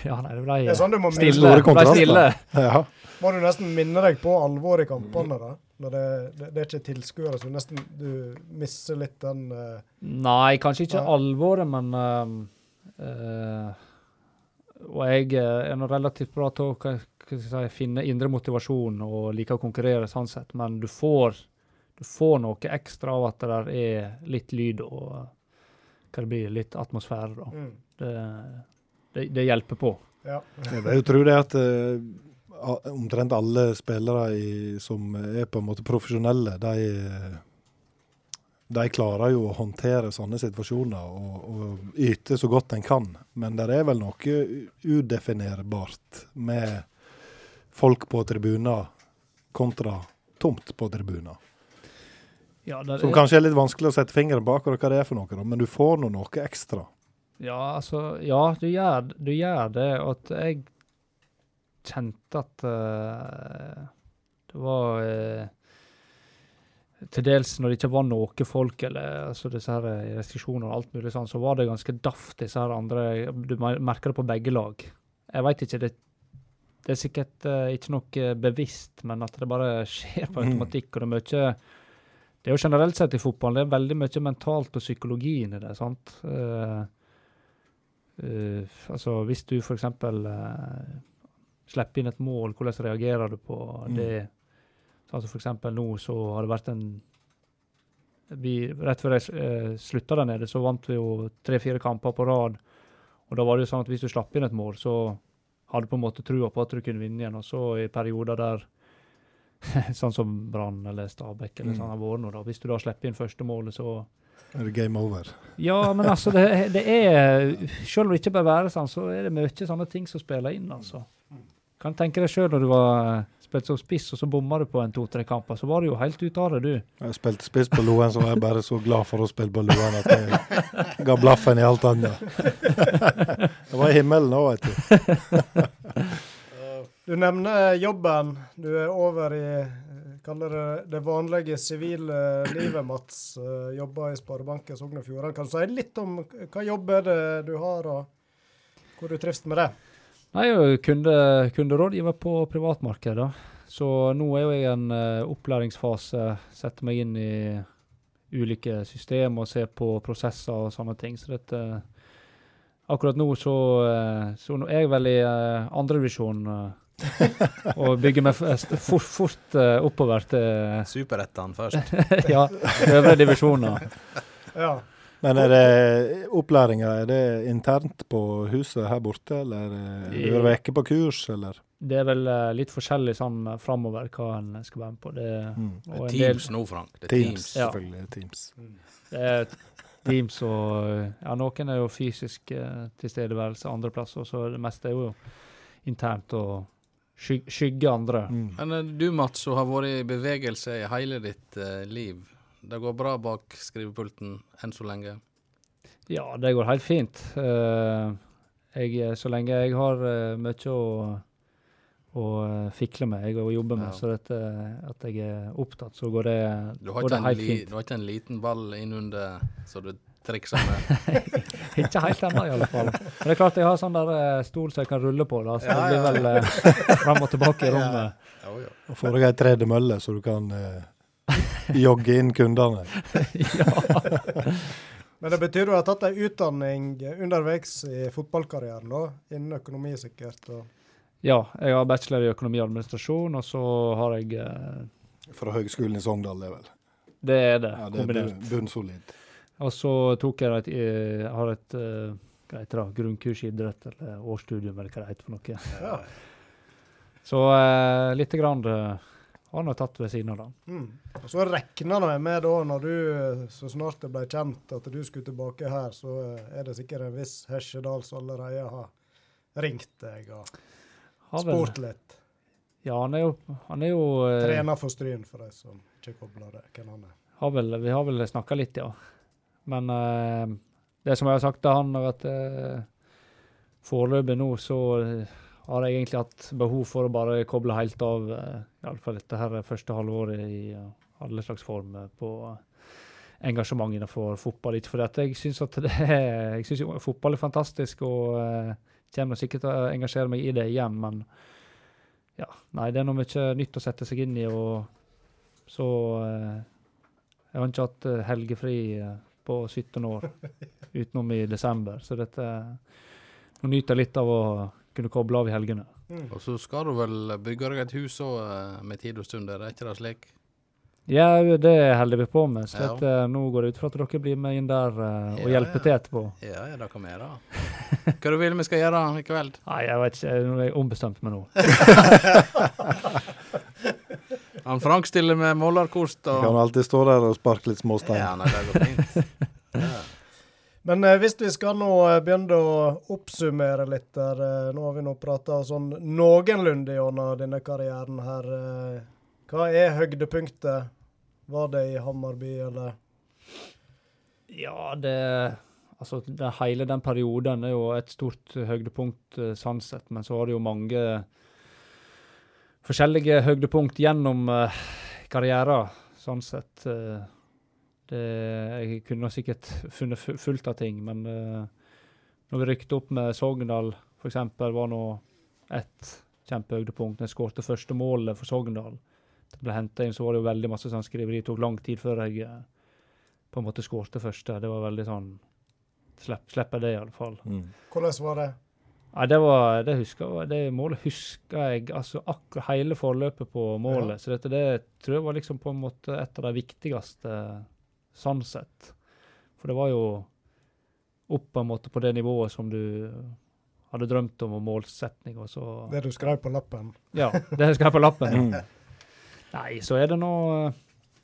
Ja, nei, det ble Det er sånn du må stille. store Det ble kontraster. stille. Ja. Må du nesten minne deg på alvoret i kampene, da? Når det, det, det er ikke tilskuere, så nesten du mister litt den eh, Nei, kanskje ikke Ja. alvoret, men ehm, eh, Og jeg eh, er nå relativt bra til å hva, hva skal jeg si, finne indre motivasjon og liker å konkurrere, sånn sett, men du får, du får noe ekstra av at det der er litt lyd og hva det blir, litt atmosfære. da. mm, Det, det, det hjelper på. Ja. Jeg vil jo tro det at uh, omtrent alle spillere i, som er på en måte profesjonelle, de, de klarer jo å håndtere sånne situasjoner og, og yte så godt en kan. Men det er vel noe udefinerbart med folk på tribuner kontra tomt på tribuner. Ja, er... Som kanskje er litt vanskelig å sette fingeren bak hva det er for noe, men du får nå noe ekstra. Ja, altså Ja, du gjør, du gjør det. Og at jeg kjente at uh, det var eh, Til dels når det ikke var noe folk, eller altså disse her eh, restriksjoner og alt mulig sånn, så var det ganske daft, disse her andre Du merker det på begge lag. Jeg veit ikke, det, det er sikkert uh, ikke noe bevisst, men at det bare skjer på Mm. automatikk. og det er mye det er jo generelt sett i fotballen, det er veldig mye mentalt og psykologi inni det. sant? Uh, uh, altså Hvis du f.eks. Uh, slipper inn et mål, hvordan reagerer du på Mm. Altså for eksempel nå så har det vært en vi, Rett før jeg uh, slutta der nede, så vant vi jo tre-fire kamper på rad. Og da var det jo sånn at hvis du slapp inn et mål, så hadde du på en måte trua på at du kunne vinne igjen. Og så i perioder der sånn som Brann eller Stabæk eller Mm. sånn har vært nå, da. Hvis du da slipper inn første målet, så Er det game over? Ja, men altså, det, det er Selv om det ikke bør være sånn, så er det mye sånne ting som spiller inn, altså. Kan tenke deg sjøl når du var spilt som spiss, og så bomma du på en to-tre kamper, så var du jo helt ute av det, du. Jeg spilte spiss på Loen, så var jeg bare så glad for å spille på Loen at jeg ga blaffen i alt annet. Det var i himmelen òg, vet du. Du nevner jobben. Du er over i kaller det det vanlige sivile livet, Mats. Eh, Jobber i Sparebanken Sogn og Fjordane. Kan du si litt om hva jobb er det du har, og hvor du trives med det? Nei, jeg er jo kunde, kunderådgiver på privatmarkedet, da. Så nå er jo jeg i en uh, opplæringsfase. Setter meg inn i ulike systemer og ser på prosesser og sånne ting. Så dette Akkurat nå så, eh, så nå er jeg vel i uh, andredivisjon uh, og bygger meg fort, fort eh, oppover til Superettene først. ja, øvre divisjoner. Ja. Men er det opplæringa, er det internt på huset her borte, eller er det ikke på kurs, eller? Det er vel eh, litt forskjellig sånn uh, framover hva en skal være med på. Det, Mm. Det er en del- Teams nå, Frank. Det er Teams, Teams. Ja. selvfølgelig. Teams. Det er Teams og Ja, noen er jo fysisk eh, tilstedeværelse andre plasser, så det meste er jo internt og sky skygge andre. Mm. Men eh, du, Mats, som har vært i bevegelse i hele ditt eh, liv. Det går bra bak skrivepulten enn så lenge? Ja, det går helt fint. Eh, jeg, så lenge jeg har eh, mye å, å eh, fikle med jeg, og jobbe med, Ja. så dette, at jeg er opptatt, så går det, går det helt li, fint. du har ikke en liten ball innunder så du trikser med? Ikke helt ennå, i alle fall. Men det er klart jeg har sånn der eh, stol som jeg kan rulle på, da, så Ja, det blir ja. vel eh, fram og tilbake i rommet. Ja, ja. Og får deg ei tredemølle, så du kan eh, jogge inn kundene. ja. Men det betyr du har tatt ei utdanning underveis i fotballkarrieren, da? Innen økonomi, sikkert. Og Ja, jeg har bachelor i økonomi og administrasjon, og så har jeg eh, Fra Høgskolen i Sogndal, det er vel. Det er det, Ja, det er kombinert. bunn- bunnsolid. Og så tok jeg et, jeg har et eh, hva heter det, grunnkurs i idrett, eller årsstudium, eller hva det heter for noe. ja. Så eh, lite grann eh, har tatt ved siden av den. Mm. Så regna jeg med da, når du eh, så snart det ble kjent at du skulle tilbake her, så eh, er det sikkert en viss Hesjedal som allerede har ringt deg og spurt litt. Ja, han er jo, han er jo eh, Trener for Stryn, for de som ikke kobler det. Hvem han er. har vel, Vi har vel snakka litt, ja. Men eh, det som jeg har sagt til han, er at eh, foreløpig nå så eh, har jeg egentlig hatt behov for å bare koble helt av, uh, iallfall dette her første halvåret i eh, alle slags form eh, på engasjement innenfor fotball. Ikke fordi jeg syns at det er Jeg syns jo fotball er fantastisk og uh, kommer sikkert til å engasjere meg i det igjen, men ja, nei, det er noe mye nytt å sette seg inn i, og så eh, Jeg har ikke hatt eh, helgefri eh, på 17 år, utenom i desember, så dette Nå nyter jeg litt av å kunne koble av i helgene. Mm. Og så skal du vel bygge deg et hus òg med tid og stund, er det ikke det slik? Ja, det holder vi på med, så Ja. dette, nå går det ut fra at dere blir med inn der eh, og Ja, hjelper ja. til etterpå. Ja, ja, det kan vi gjøre. Hva du vil vi skal gjøre i kveld? Nei, jeg vet ikke, nå er jeg ombestemt meg nå. Han Frank stiller med målerkost og kan alltid stå der og sparke litt småstein. Ja, nei, det går fint. Ja. Men eh, hvis vi skal nå eh, begynne å oppsummere litt der eh, Nå har vi nå prata sånn noenlunde gjennom denne karrieren her. Hva er høydepunktet? Var det i Hammarby, eller? Ja, det Altså, det, hele den perioden er jo et stort høydepunkt sånn sett, men så var det jo mange forskjellige høydepunkt gjennom karrieren, sånn sett. Eh, det, jeg kunne sikkert funnet fullt av ting, men uh, når vi rykte opp med Sogndal, f.eks., var nå ett kjempehøydepunkt. Jeg skårte første målet for Sogndal. Det ble henta inn, så var det jo veldig masse sånn skriveri. Det tok lang tid før jeg eh, på en måte skårte første. Det var veldig sånn Slipp, slipper det, i alle fall. Mm. Hvordan var det? Ja, det var, det husker det målet husker jeg, altså akkurat hele forløpet på målet. Så dette det tror jeg var liksom på en måte et av de viktigste sånn sett. For det var jo opp på en måte på det nivået som du hadde drømt om, og målsetning, og så Det du skrev på lappen? Ja, det jeg skrev på lappen. Mm. Nei, så er det nå eh,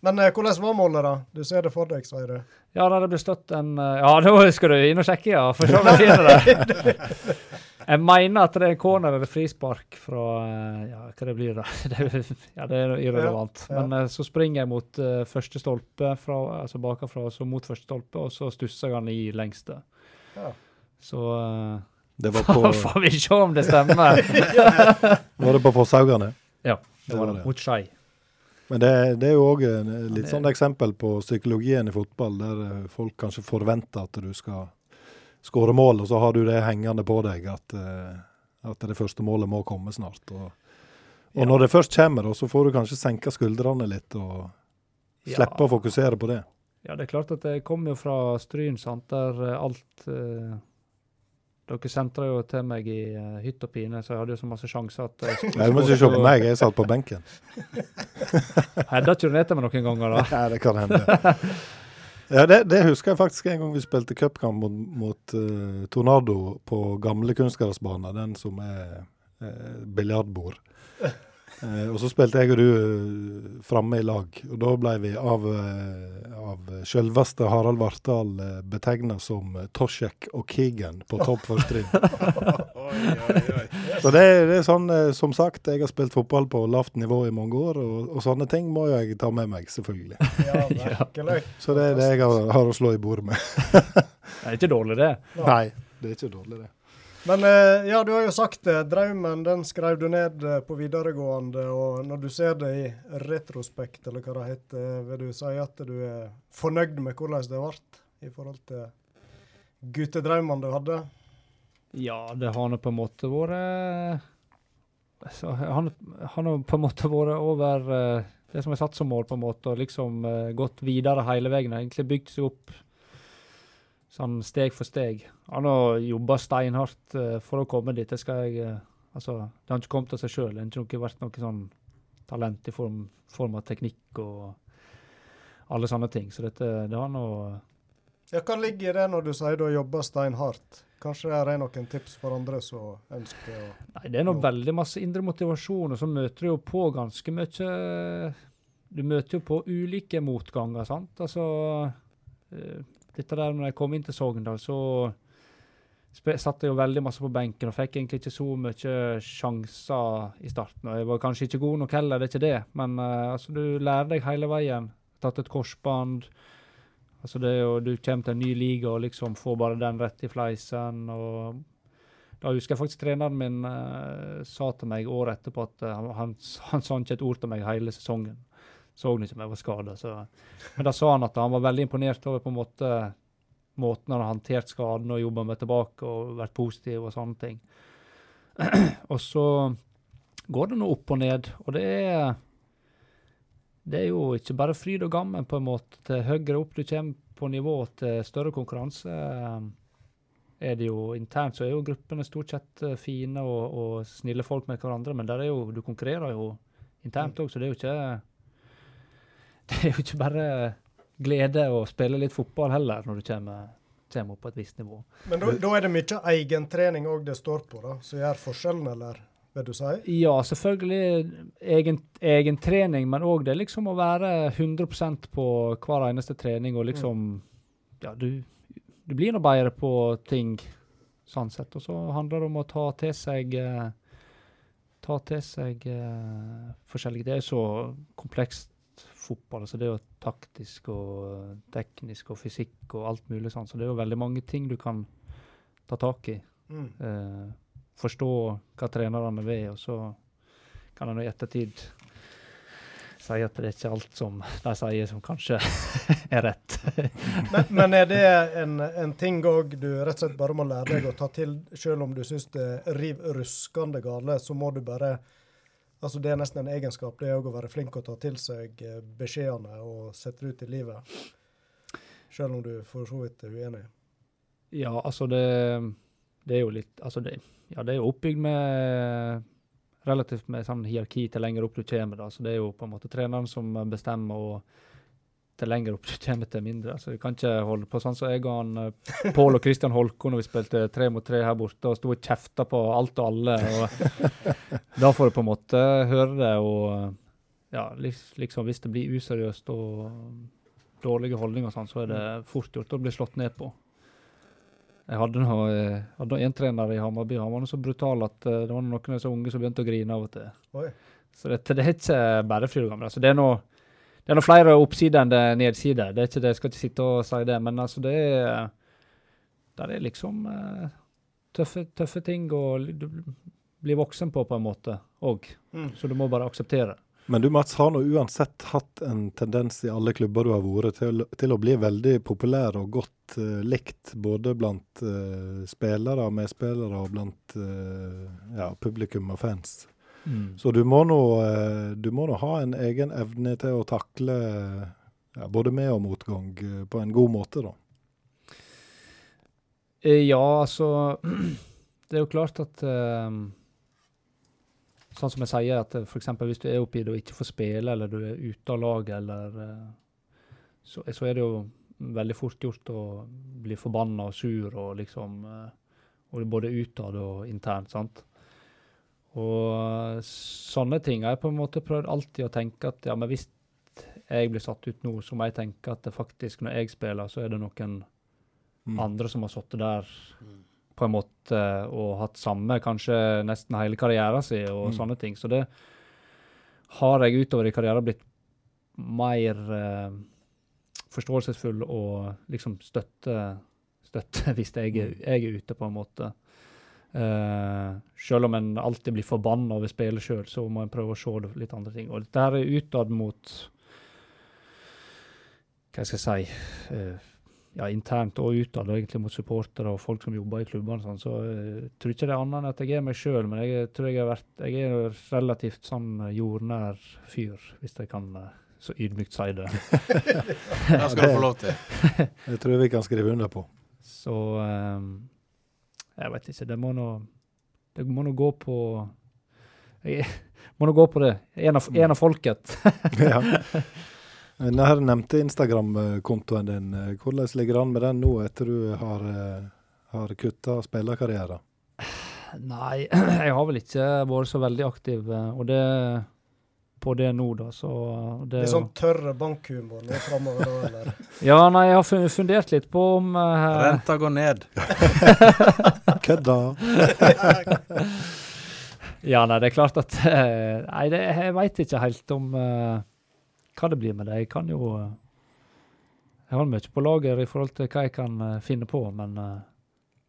Men eh, hvordan var målet, da? Du ser det for deg, sier du. Ja, da det ble støtt en eh, Ja, nå skal du inn og sjekke, ja. For så vidt finner det. Jeg mener at det er corner eller frispark fra eh, Ja, hva det blir da? Det, ja, det er irrelevant. Ja, ja. Men eh, så springer jeg mot uh, første stolpe, fra, altså bakafra, så mot første stolpe, og så stusser jeg han i lengste. Ja. Så uh, Det var på, får vi se om det stemmer. var det på Fosshaugane? Ja, Det var det. Mot Skei. Men det, det er jo òg litt sånn eksempel på psykologien i fotball, der folk kanskje forventer at du skal skåre mål, og så har du det hengende på deg at, eh, at det første målet må komme snart. Og, og Ja. når det først kommer, så får du kanskje senke skuldrene litt og slippe å fokusere på det. Ja, det er klart at jeg kommer jo fra Stryn, sant, der eh, alt eh, Dere sentra jo til meg i uh, hytt og pine, så jeg hadde jo så masse sjanser at jeg Du må ikke se på meg, jeg satt på benken. Hedda ikke du ned til meg noen ganger, da? Nei, det kan hende. Ja, det, det husker jeg faktisk en gang vi spilte cupkamp mot, mot uh, Tornado på gamle kunstgressbane. den som er uh, biljardbord. Eh, og så spilte jeg og du eh, framme i lag, og da ble vi av, uh, av selveste Harald Vartdal uh, betegna som Tosjek og Keegan på topp for trinn. Så det, det er sånn, eh, som sagt, jeg har spilt fotball på lavt nivå i mange år, og, og sånne ting må jeg ta med meg, selvfølgelig. Ja, virkelig. Så det er det jeg har, har å slå i bordet med. Det er ikke dårlig, det. Nei, det er ikke dårlig, det. Men eh, ja, du har jo sagt det. Drømmen den skrev du ned eh, på videregående. Og når du ser det i retrospekt, eller hva det heter, eh, vil du si at du er fornøyd med hvordan det ble i forhold til guttedrømmene du hadde? Ja, det har nå på en måte vært så Han har på en måte vært over eh, det som er satt som mål, på en måte, og liksom eh, gått videre hele veien. Egentlig bygd seg opp sånn steg for steg. Han har jobba steinhardt uh, for å komme dit. Det skal jeg uh, Altså, det har ikke kommet av seg sjøl. Det har ikke vært noe sånn talent i form, form av teknikk og alle sånne ting. Så dette, det har nå Ja, Hva ligger i det når du sier du har jobba steinhardt? Kanskje det er noen tips for andre som ønsker å Nei, det er nå veldig masse indre motivasjon, og så møter du jo på ganske mye Du møter jo på ulike motganger, sant. Altså eh, Dette der når jeg kom inn til Sogndal, så satt jeg jo veldig masse på benken og fikk egentlig ikke så mye sjanser i starten. Og jeg var kanskje ikke god nok heller, det er ikke det, men uh, altså, du lærer deg hele veien. Tatt et korsbånd. Altså Du kommer til en ny liga og liksom får bare den rett i fleisen. og da husker jeg faktisk treneren min uh, sa til meg året etterpå at uh, han, han, han sa ikke et ord til meg hele sesongen. Så han ikke om jeg var skada. Men da sa han at han var veldig imponert over på en måte måten han har håndtert skaden og jobba med tilbake og vært positiv og sånne ting. og så går det nå opp og ned, og det er det er jo ikke bare fryd og gammen, på en måte. Til høyere opp du kommer på nivå til større konkurranse, eh, er det jo internt så er jo gruppene stort sett eh, fine og, og snille folk med hverandre, men der er jo, du konkurrerer jo internt òg, så det er jo ikke Det er jo ikke bare glede å spille litt fotball heller, når du kommer, kommer opp på et visst nivå. Men da, er det mye egentrening òg det står på, da, som gjør forskjellen, eller vil du si? Ja, selvfølgelig egen, egen trening, men òg det liksom å være 100% på hver eneste trening og liksom Ja, du, du blir nå bedre på ting sånn sett. Og så handler det om å ta til seg eh, Ta til seg eh, forskjellige Det er så komplekst fotball. altså Det er jo taktisk og teknisk og fysikk og alt mulig sånn. Så det er jo veldig mange ting du kan ta tak i Mm. eh, forstå hva trenerne vil, og så kan en i ettertid si at det er ikke alt som de sier som kanskje er rett. Men, men er det en, en ting òg du rett og slett bare må lære deg å ta til, selv om du syns det er riv ruskende gale, så må du bare Altså Det er nesten en egenskap, det òg å være flink å ta til seg eh, beskjedene og sette det ut i livet. Selv om du for så vidt er uenig. Ja, altså det, det er jo litt Altså det, ja, det er jo oppbygd med relativt med sånn hierarki til lenger opp du kommer. da, så Det er jo på en måte treneren som bestemmer, og til lenger opp du kommer, til mindre. altså vi kan ikke holde på sånn som jeg og han, eh, Pål og Kristian Holko når vi spilte tre mot tre her borte og sto og kjefta på alt og alle. og Da får du på en måte høre det og ja, liksom hvis det blir useriøst og dårlige holdninger og sånn, så er det fort gjort å bli slått ned på. Jeg hadde nå eh, nå en trener i Hammarby, han var noe så brutal at eh, det var noen av disse unge som begynte å grine av og til. Oi. Så det, det er ikke bare fryd og gammel. Altså, det er noe det er noe flere oppsider enn det er nedsider. Det er ikke det, jeg skal ikke sitte og si det, men altså det er Der er liksom eh, tøffe, tøffe ting å bli voksen på, på en måte òg. Mm. Så du må bare akseptere. Men du Mats har nå uansett hatt en tendens i alle klubber du har vært til, til å bli veldig populær og godt uh, likt, både blant uh, spillere, medspillere og blant uh, ja, publikum og fans. Så du må nå eh, du må nå ha en egen evne til å takle ja, både med- og motgang eh, på en god måte, da. Eh, Ja, altså Det er jo klart at Sånn som jeg sier, at f.eks. hvis du er oppi det og ikke får spille, eller du er ute av laget, eller så, så er det jo veldig fort gjort å bli forbanna og sur, og liksom og Både utad og internt, sant. Og sånne ting har jeg på en måte prøvd alltid å tenke at ja, men hvis jeg blir satt ut nå, så må jeg tenke at det faktisk, når jeg spiller, så er det noen Mm. andre som har sittet der på en måte og hatt samme kanskje nesten hele karrieren sin og Mm. sånne ting. Så det har jeg utover i karrieren blitt mer eh, forståelsesfull og liksom støtte, støtte hvis jeg jeg er ute, på en måte. Eh, selv om en alltid blir forbanna over spillet sjøl, så må en prøve å se litt andre ting. Og dette her er utad mot Hva skal jeg si uh, ja, internt og utad, egentlig mot supportere og folk som jobber i klubbene. Sånn, så jeg tror ikke det er annet enn at jeg er meg sjøl, men jeg tror jeg har vært jeg er en relativt sånn jordnær fyr, hvis jeg kan uh, så ydmykt si det. Det skal du få lov til. Det tror jeg vi kan skrive under på. Så eh, jeg vet ikke, det må nå Det må nå gå på Jeg må nå gå på det. En av, en av folket. ja. Denne her nevnte Instagram-kontoen din. Hvordan ligger det an med den nå, etter du har, eh, har kutta spillerkarrieren? Nei, jeg har vel ikke vært så veldig aktiv, eh, og det på det nå, da, så det, Litt sånn tørre bankhumor nå framover, da, eller? Ja, nei, jeg har fundert litt på om uh, Renta går ned. Kødda! Ja, nei, det er klart at uh, Nei, det, jeg veit ikke helt om uh, hva det blir med det. Jeg kan jo Jeg har mye på lager i forhold til hva jeg kan finne på, men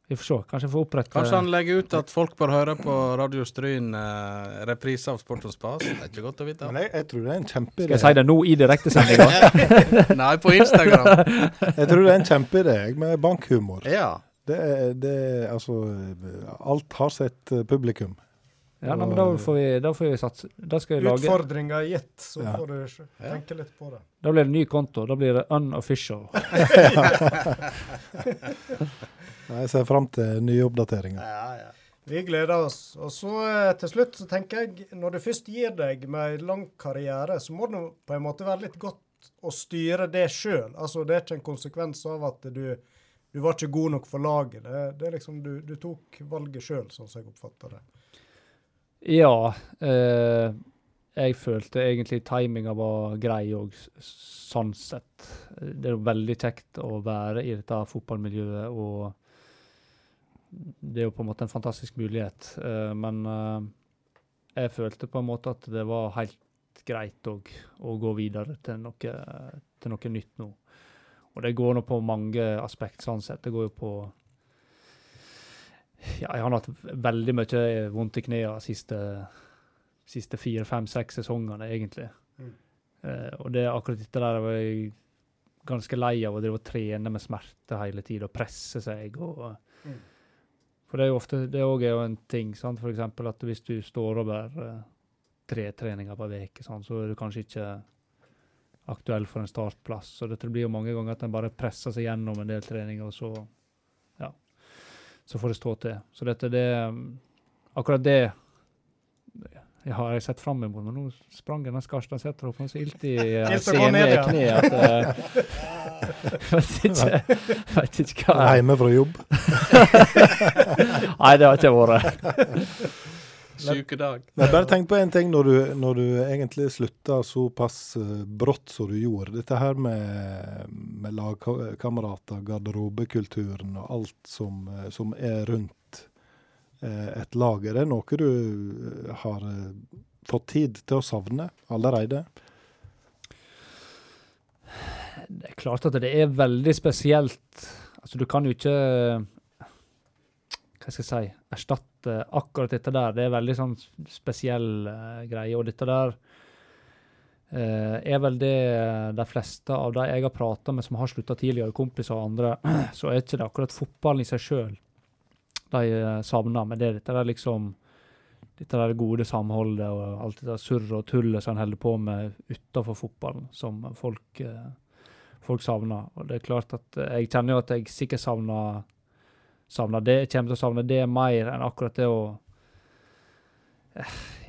vi får se. Kanskje får opprette Kanskje han legger ut at folk bør høre på Radio Stryn eh, reprise av Sport og spas. Det er ikke godt å vite. Men jeg, jeg tror det er en Skal jeg si det nå i direktesendinga? Nei, på Instagram. Jeg tror det er en kjempeidé med bankhumor. Ja. Det er, det er altså Alt har sitt eh, publikum. Ja, nei, men da får vi, da får vi satse. Da skal vi lage Utfordringa er gitt, så Ja. får du tenke litt på det. Da blir det ny konto. Da blir det unofficial. Jeg ser fram til nye oppdateringer. Vi gleder oss. Og så eh, til slutt så tenker jeg, når du først gir deg med en lang karriere, så må det på en måte være litt godt å styre det sjøl. Altså, det er ikke en konsekvens av at du, du var ikke god nok for laget. Det, det er liksom, du, du tok valget sjøl, sånn som jeg oppfatter det. Ja. Eh, jeg følte egentlig timinga var grei òg, sånn sett. Det er jo veldig kjekt å være i dette fotballmiljøet, og det er jo på en måte en fantastisk mulighet. Eh, men eh, jeg følte på en måte at det var helt greit å, å gå videre til noe, til noe nytt nå. Og det går nå på mange aspekt, sånn sett. Det går jo på ja, jeg har hatt veldig mye vondt i knærne de siste, siste fire, fem, seks sesongene, egentlig. Mm. Uh, og det akkurat dette der var jeg ganske lei av å drive og trene med smerte hele tida og presse seg. og Mm. For det er jo ofte, det òg er jo en ting, sant? for eksempel at hvis du står over eh, tre treninger per uke, så er du kanskje ikke aktuell for en startplass. Så det blir jo mange ganger at en bare presser seg gjennom en del treninger, og så ja, så får det stå til. Så dette, det Akkurat det jeg har sett fram imot, men nå sprang den Skarstadseter opp og så ilt i å gå kne at jeg Vet ikke, hva Hjemme fra jobb. Nei, det har ikke vært. Sykedag. Men bare tenk på en ting når du, når du egentlig slutta såpass eh, brått som du gjorde. Dette her med, med lagkamerater, garderobekulturen og alt som, eh, som er rundt eh, et lager Er noe du eh, har eh, fått tid til å savne allerede? Det er klart at det er veldig spesielt. Altså, du kan jo ikke Hva skal jeg si erstatte akkurat dette der. Det er veldig sånn spesiell uh, greie. Og dette der uh, er vel det eh, de fleste av de jeg har prata med som har slutta tidligere, kompiser og andre, så er ikke det akkurat fotballen i seg sjøl de eh, savner. Men det er dette der liksom dette der gode samholdet og alt det surret og tullet som en holder på med utenfor fotballen, som folk eh, folk savner. Og det er klart at eh, jeg kjenner jo at jeg sikkert savner, savner det. Jeg kommer til å savne det mer enn akkurat det å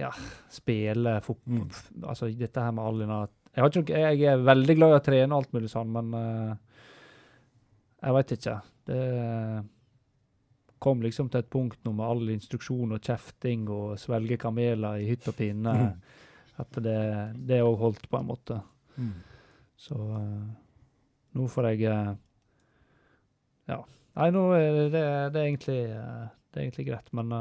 ja, spille fotball. Mm. Altså dette her med all denne jeg, har ikke jeg er veldig glad i å trene og alt mulig sånn, men uh, jeg veit ikke. Det kom liksom til et punkt nå med all instruksjon og kjefting og svelge kameler i hytt og pinne, at det òg holdt på en måte. Så eh, nå får jeg eh, Ja. Nei, nå er det, det, det, er egentlig, eh, det er egentlig greit, men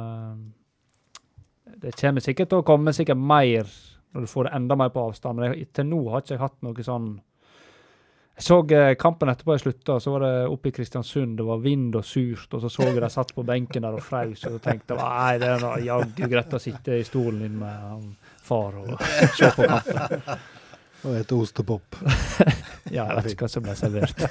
det kommer sikkert til å komme sikkert mer når du får det enda mer på avstand. Men jeg, til nå har ikke jeg hatt noe sånn Jeg så eh, kampen etterpå jeg slutta, så var det oppe i Kristiansund. Det var vind og surt, og så så jeg de satt på benken der og frøs, og tenkte nei, det er jaggu greit å sitte i stolen din med far og se på kampen. Og et ostepop. Ja, jeg vet ikke hva som ble servert.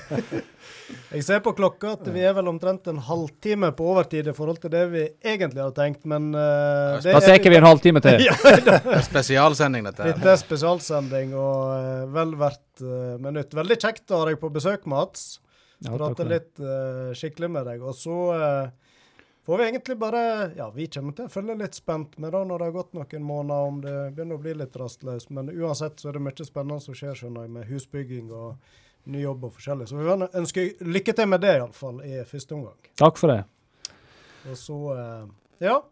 Jeg ser på klokka at vi er vel omtrent en halvtime på overtid i forhold til det vi egentlig hadde tenkt, men uh, Da tar vi en halvtime til. Ja, Spesialsending, dette Dette er spesialsending og uh, vel verdt uh, minutt. Veldig kjekt å ha deg på besøk, Mats. Ja, Prate litt uh, skikkelig med deg. Og så eh, får vi egentlig bare Ja, vi kommer til å følge litt spent med da når det har gått noen måneder, om det begynner å bli litt rastløst. Men uansett så er det mye spennende som skjer, skjønner jeg, med husbygging og ny jobb og forskjellig. Så vi ønsker lykke til med det, iallfall, i første omgang. Takk for det. Og så eh, Ja.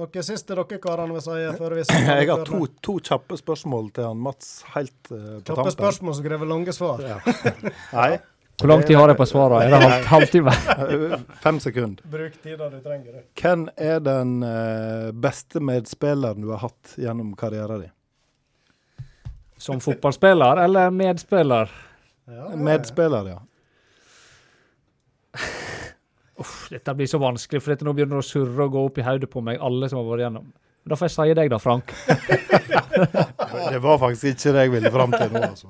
Noe siste dere karene vil si før vi Jeg har to, to kjappe spørsmål til han Mats helt uh, på Kjappe tampen. spørsmål som krever lange svar. Ja. Nei, Hvor lang tid har jeg på svaret? Er det halv, halvtime? fem sekunder. Bruk tida du trenger. Hvem er den eh, beste medspilleren du har hatt gjennom karrieren din? Som fotballspiller eller medspiller? Ja, Medspiller, ja. Uff, dette blir så vanskelig, for dette nå begynner det å surre og gå opp i hodet på meg, alle som har vært gjennom. Da får jeg si deg, da, Frank. Det var faktisk ikke det jeg ville fram til nå, altså.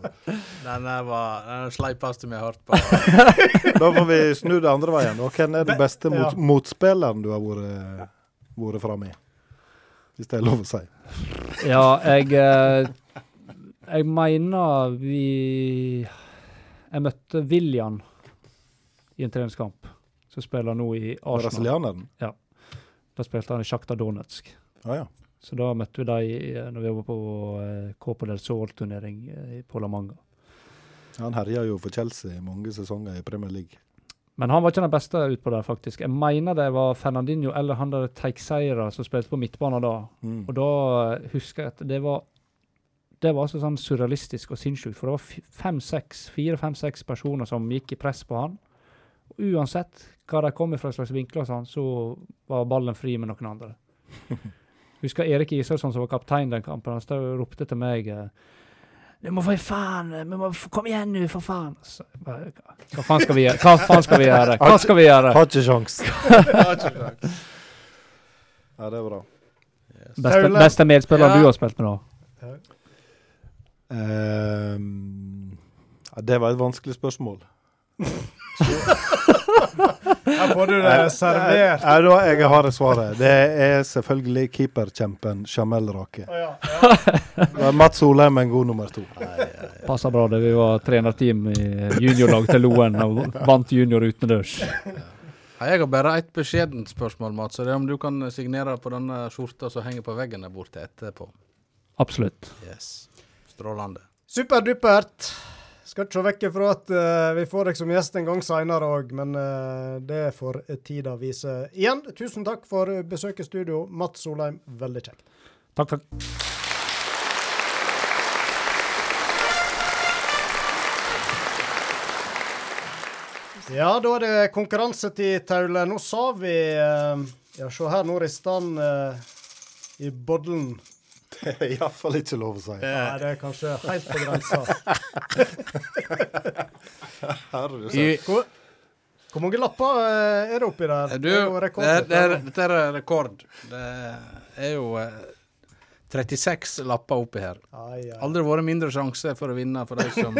Den var den sleipeste vi har hørt på. Da får vi snu det andre veien. Og hvem er den beste mot, Ja. motspilleren du har vært, vært framme i? Hvis det er lov å si. Ja, jeg eh, Jeg mener vi Jeg møtte William i en treningskamp, som spiller nå i Arsenal. Brasilianeren? Da spilte han i Sjakta Donetsk. Ja, ja. Så da møtte vi dem når vi var på eh, Copa del Sol-turnering eh, på La Manga. Han herja jo for Chelsea i mange sesonger i Premier League. Men han var ikke den beste utpå der, faktisk. Jeg mener det var Fernandinho eller han der Teixeira som spilte på midtbanen da. Mm. Og da eh, husker jeg at det var det var altså sånn surrealistisk og sinnssykt. For det var fem-seks, fire-fem-seks personer som gikk i press på han. Og uansett hva de kom fra slags vinkler, sånn, så var ballen fri med noen andre. Husker Erik Israelsson, som var kaptein den kampen, han stod og ropte til meg eh, Du må for faen! Vi må Kom igjen nå, for faen! Så, bare, hva, hva faen skal vi gjøre? Hva faen skal vi gjøre? Hva skal vi gjøre? Har ikke sjans. Ja, det er bra. Beste, Paula. beste medspiller Ja. du har spilt med, da? Um, ja, det var et vanskelig spørsmål. Her får du det servert. Ja, da, jeg har det svaret. Det er selvfølgelig keeperkjempen Jamel Rake. Oh, ja, ja. Mats Solheim en god nummer to. Passer bra det. Vi var trenerteam i juniorlag til Loen og vant junior utendørs. Jeg har bare ett beskjedent spørsmål, Mats. Det er om du kan signere på denne skjorta som henger på veggen der borte etterpå. Absolutt. Yes. Strålende. Superdupert. Skal ikke se vekk fra at uh, vi får deg som gjest en gang seinere òg, men uh, det får tida vise. Igjen, tusen takk for besøket i studio. Mats Solheim, veldig kjekt. Takk, takk. Ja, da er det konkurransetid, Taule. Nå sa vi eh, Ja, se her, nå rister han eh, i bodlen. Det er iallfall ikke lov å si. Nei, det er kanskje helt på grensa. Hvor, hvor mange lapper eh, er det oppi der? du, Det er jo rekord, er- det, er- dette. er rekord. Det er jo eh, 36 lapper oppi her. Ai, ai. Aldri vært mindre sjanse for å vinne for de som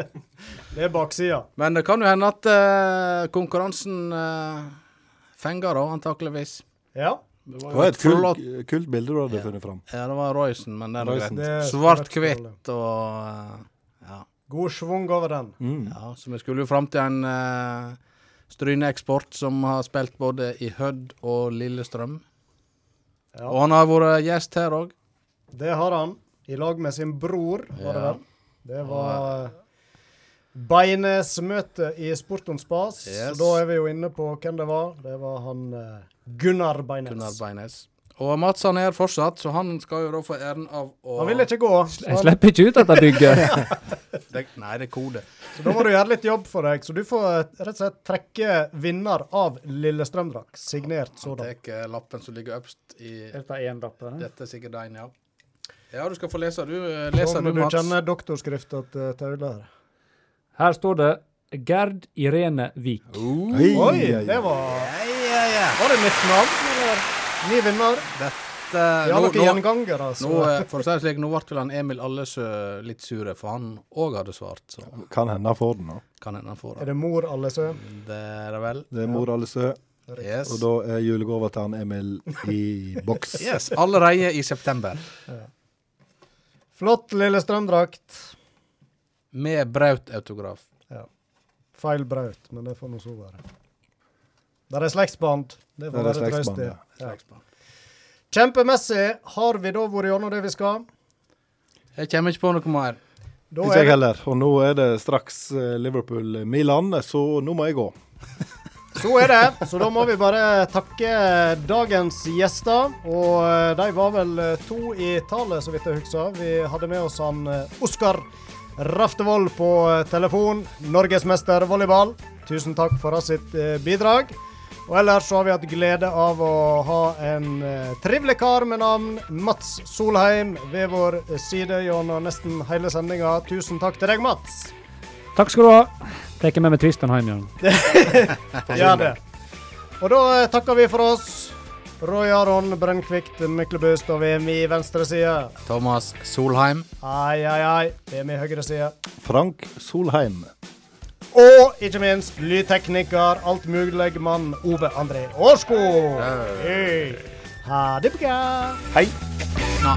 Det er baksida. Men det kan jo hende at eh, konkurransen uh, fenger, da, antakeligvis. Ja. Det Det var var et kult, kult bilde du hadde funnet fram. Ja, det var Roysen, men det er Roysen. Det er Svart-hvitt og eh, ja. God schwung over den. Mm. ja. Så vi skulle jo fram til en uh, Stryne-eksport som har spilt både i Hødd og Lillestrøm. Ja. Og han har vært gjest her òg. Det har han. I lag med sin bror, var det vel. Det var uh, Beines-møte i Sporton Spas. Yes. Så da er vi jo inne på hvem det var. Det var han eh, Gunnar Beines. Gunnar Beines. Og Mats han er her fortsatt, så han skal jo da få æren av å Han vil ikke gå, Jeg han, slipper ikke ut dette bygget. det, Nei, det er kode. så da må du gjøre litt jobb for deg. Så du får eh, rett og slett trekke vinner av Lillestrøm-drakt. Signert sådan. Tek tar lappen som ligger øverst i Dette er én lapp. eh? Dette er sikkert den, ja. Ja, du skal få lese. Du eh, leser om du, du Mats. kjenner doktorskrifta til Taule her. Her står det Gerd Irene Vik. Oh, Oi, det var ja, ja. Var det nytt navn, eller? Ny vinner. Dette, Vi har noen gjengangere. Altså. nå, eh, for å si det slik, nå ble vel han Emil Allesø litt sure, for han òg hadde svart. Så Kan hende han får den nå. kan hende han får den. Er det. mor Allesø? Det er det vel. Det er mor Allesø, Yes. og da er julegåva til han Emil i boks. yes. Allerede i september. Flott Lillestrøm-drakt. Med Braut-autograf. Feil braut, men det får nå så være. Der er slektsbånd. Det får være trøst ja. Ja. Kjempemessig. Har vi da vært gjennom det vi skal? Jeg kommer ikke på noe mer. Da Ikke jeg heller. Og nå er det straks eh, Liverpool-Milan, så nå må jeg gå. så er det. Så da må vi bare takke dagens gjester. Og eh, de var vel eh, to i tallet, så vidt jeg husker. Vi hadde med oss han Oskar Raftevold på telefon. Norgesmester volleyball. Tusen takk for hans sitt bidrag. Og ellers så har vi hatt glede av å ha en eh, trivelig kar med navn Mats Solheim ved vår side gjennom nesten hele sendinga. Tusen takk til deg, Mats. Takk skal du ha. Tar med meg Tristan hjem igjen. Gjør det. Og da eh, takker vi for oss. Roy Aron Brennkvikt Myklebust og VM i venstre side. Thomas Solheim. Ai, ai, ai. VM i høyre side. Frank Solheim. Og ikke minst lydtekniker, altmuligmann Ove André Årskog. Hei. Ha det bra. Hei. Nå.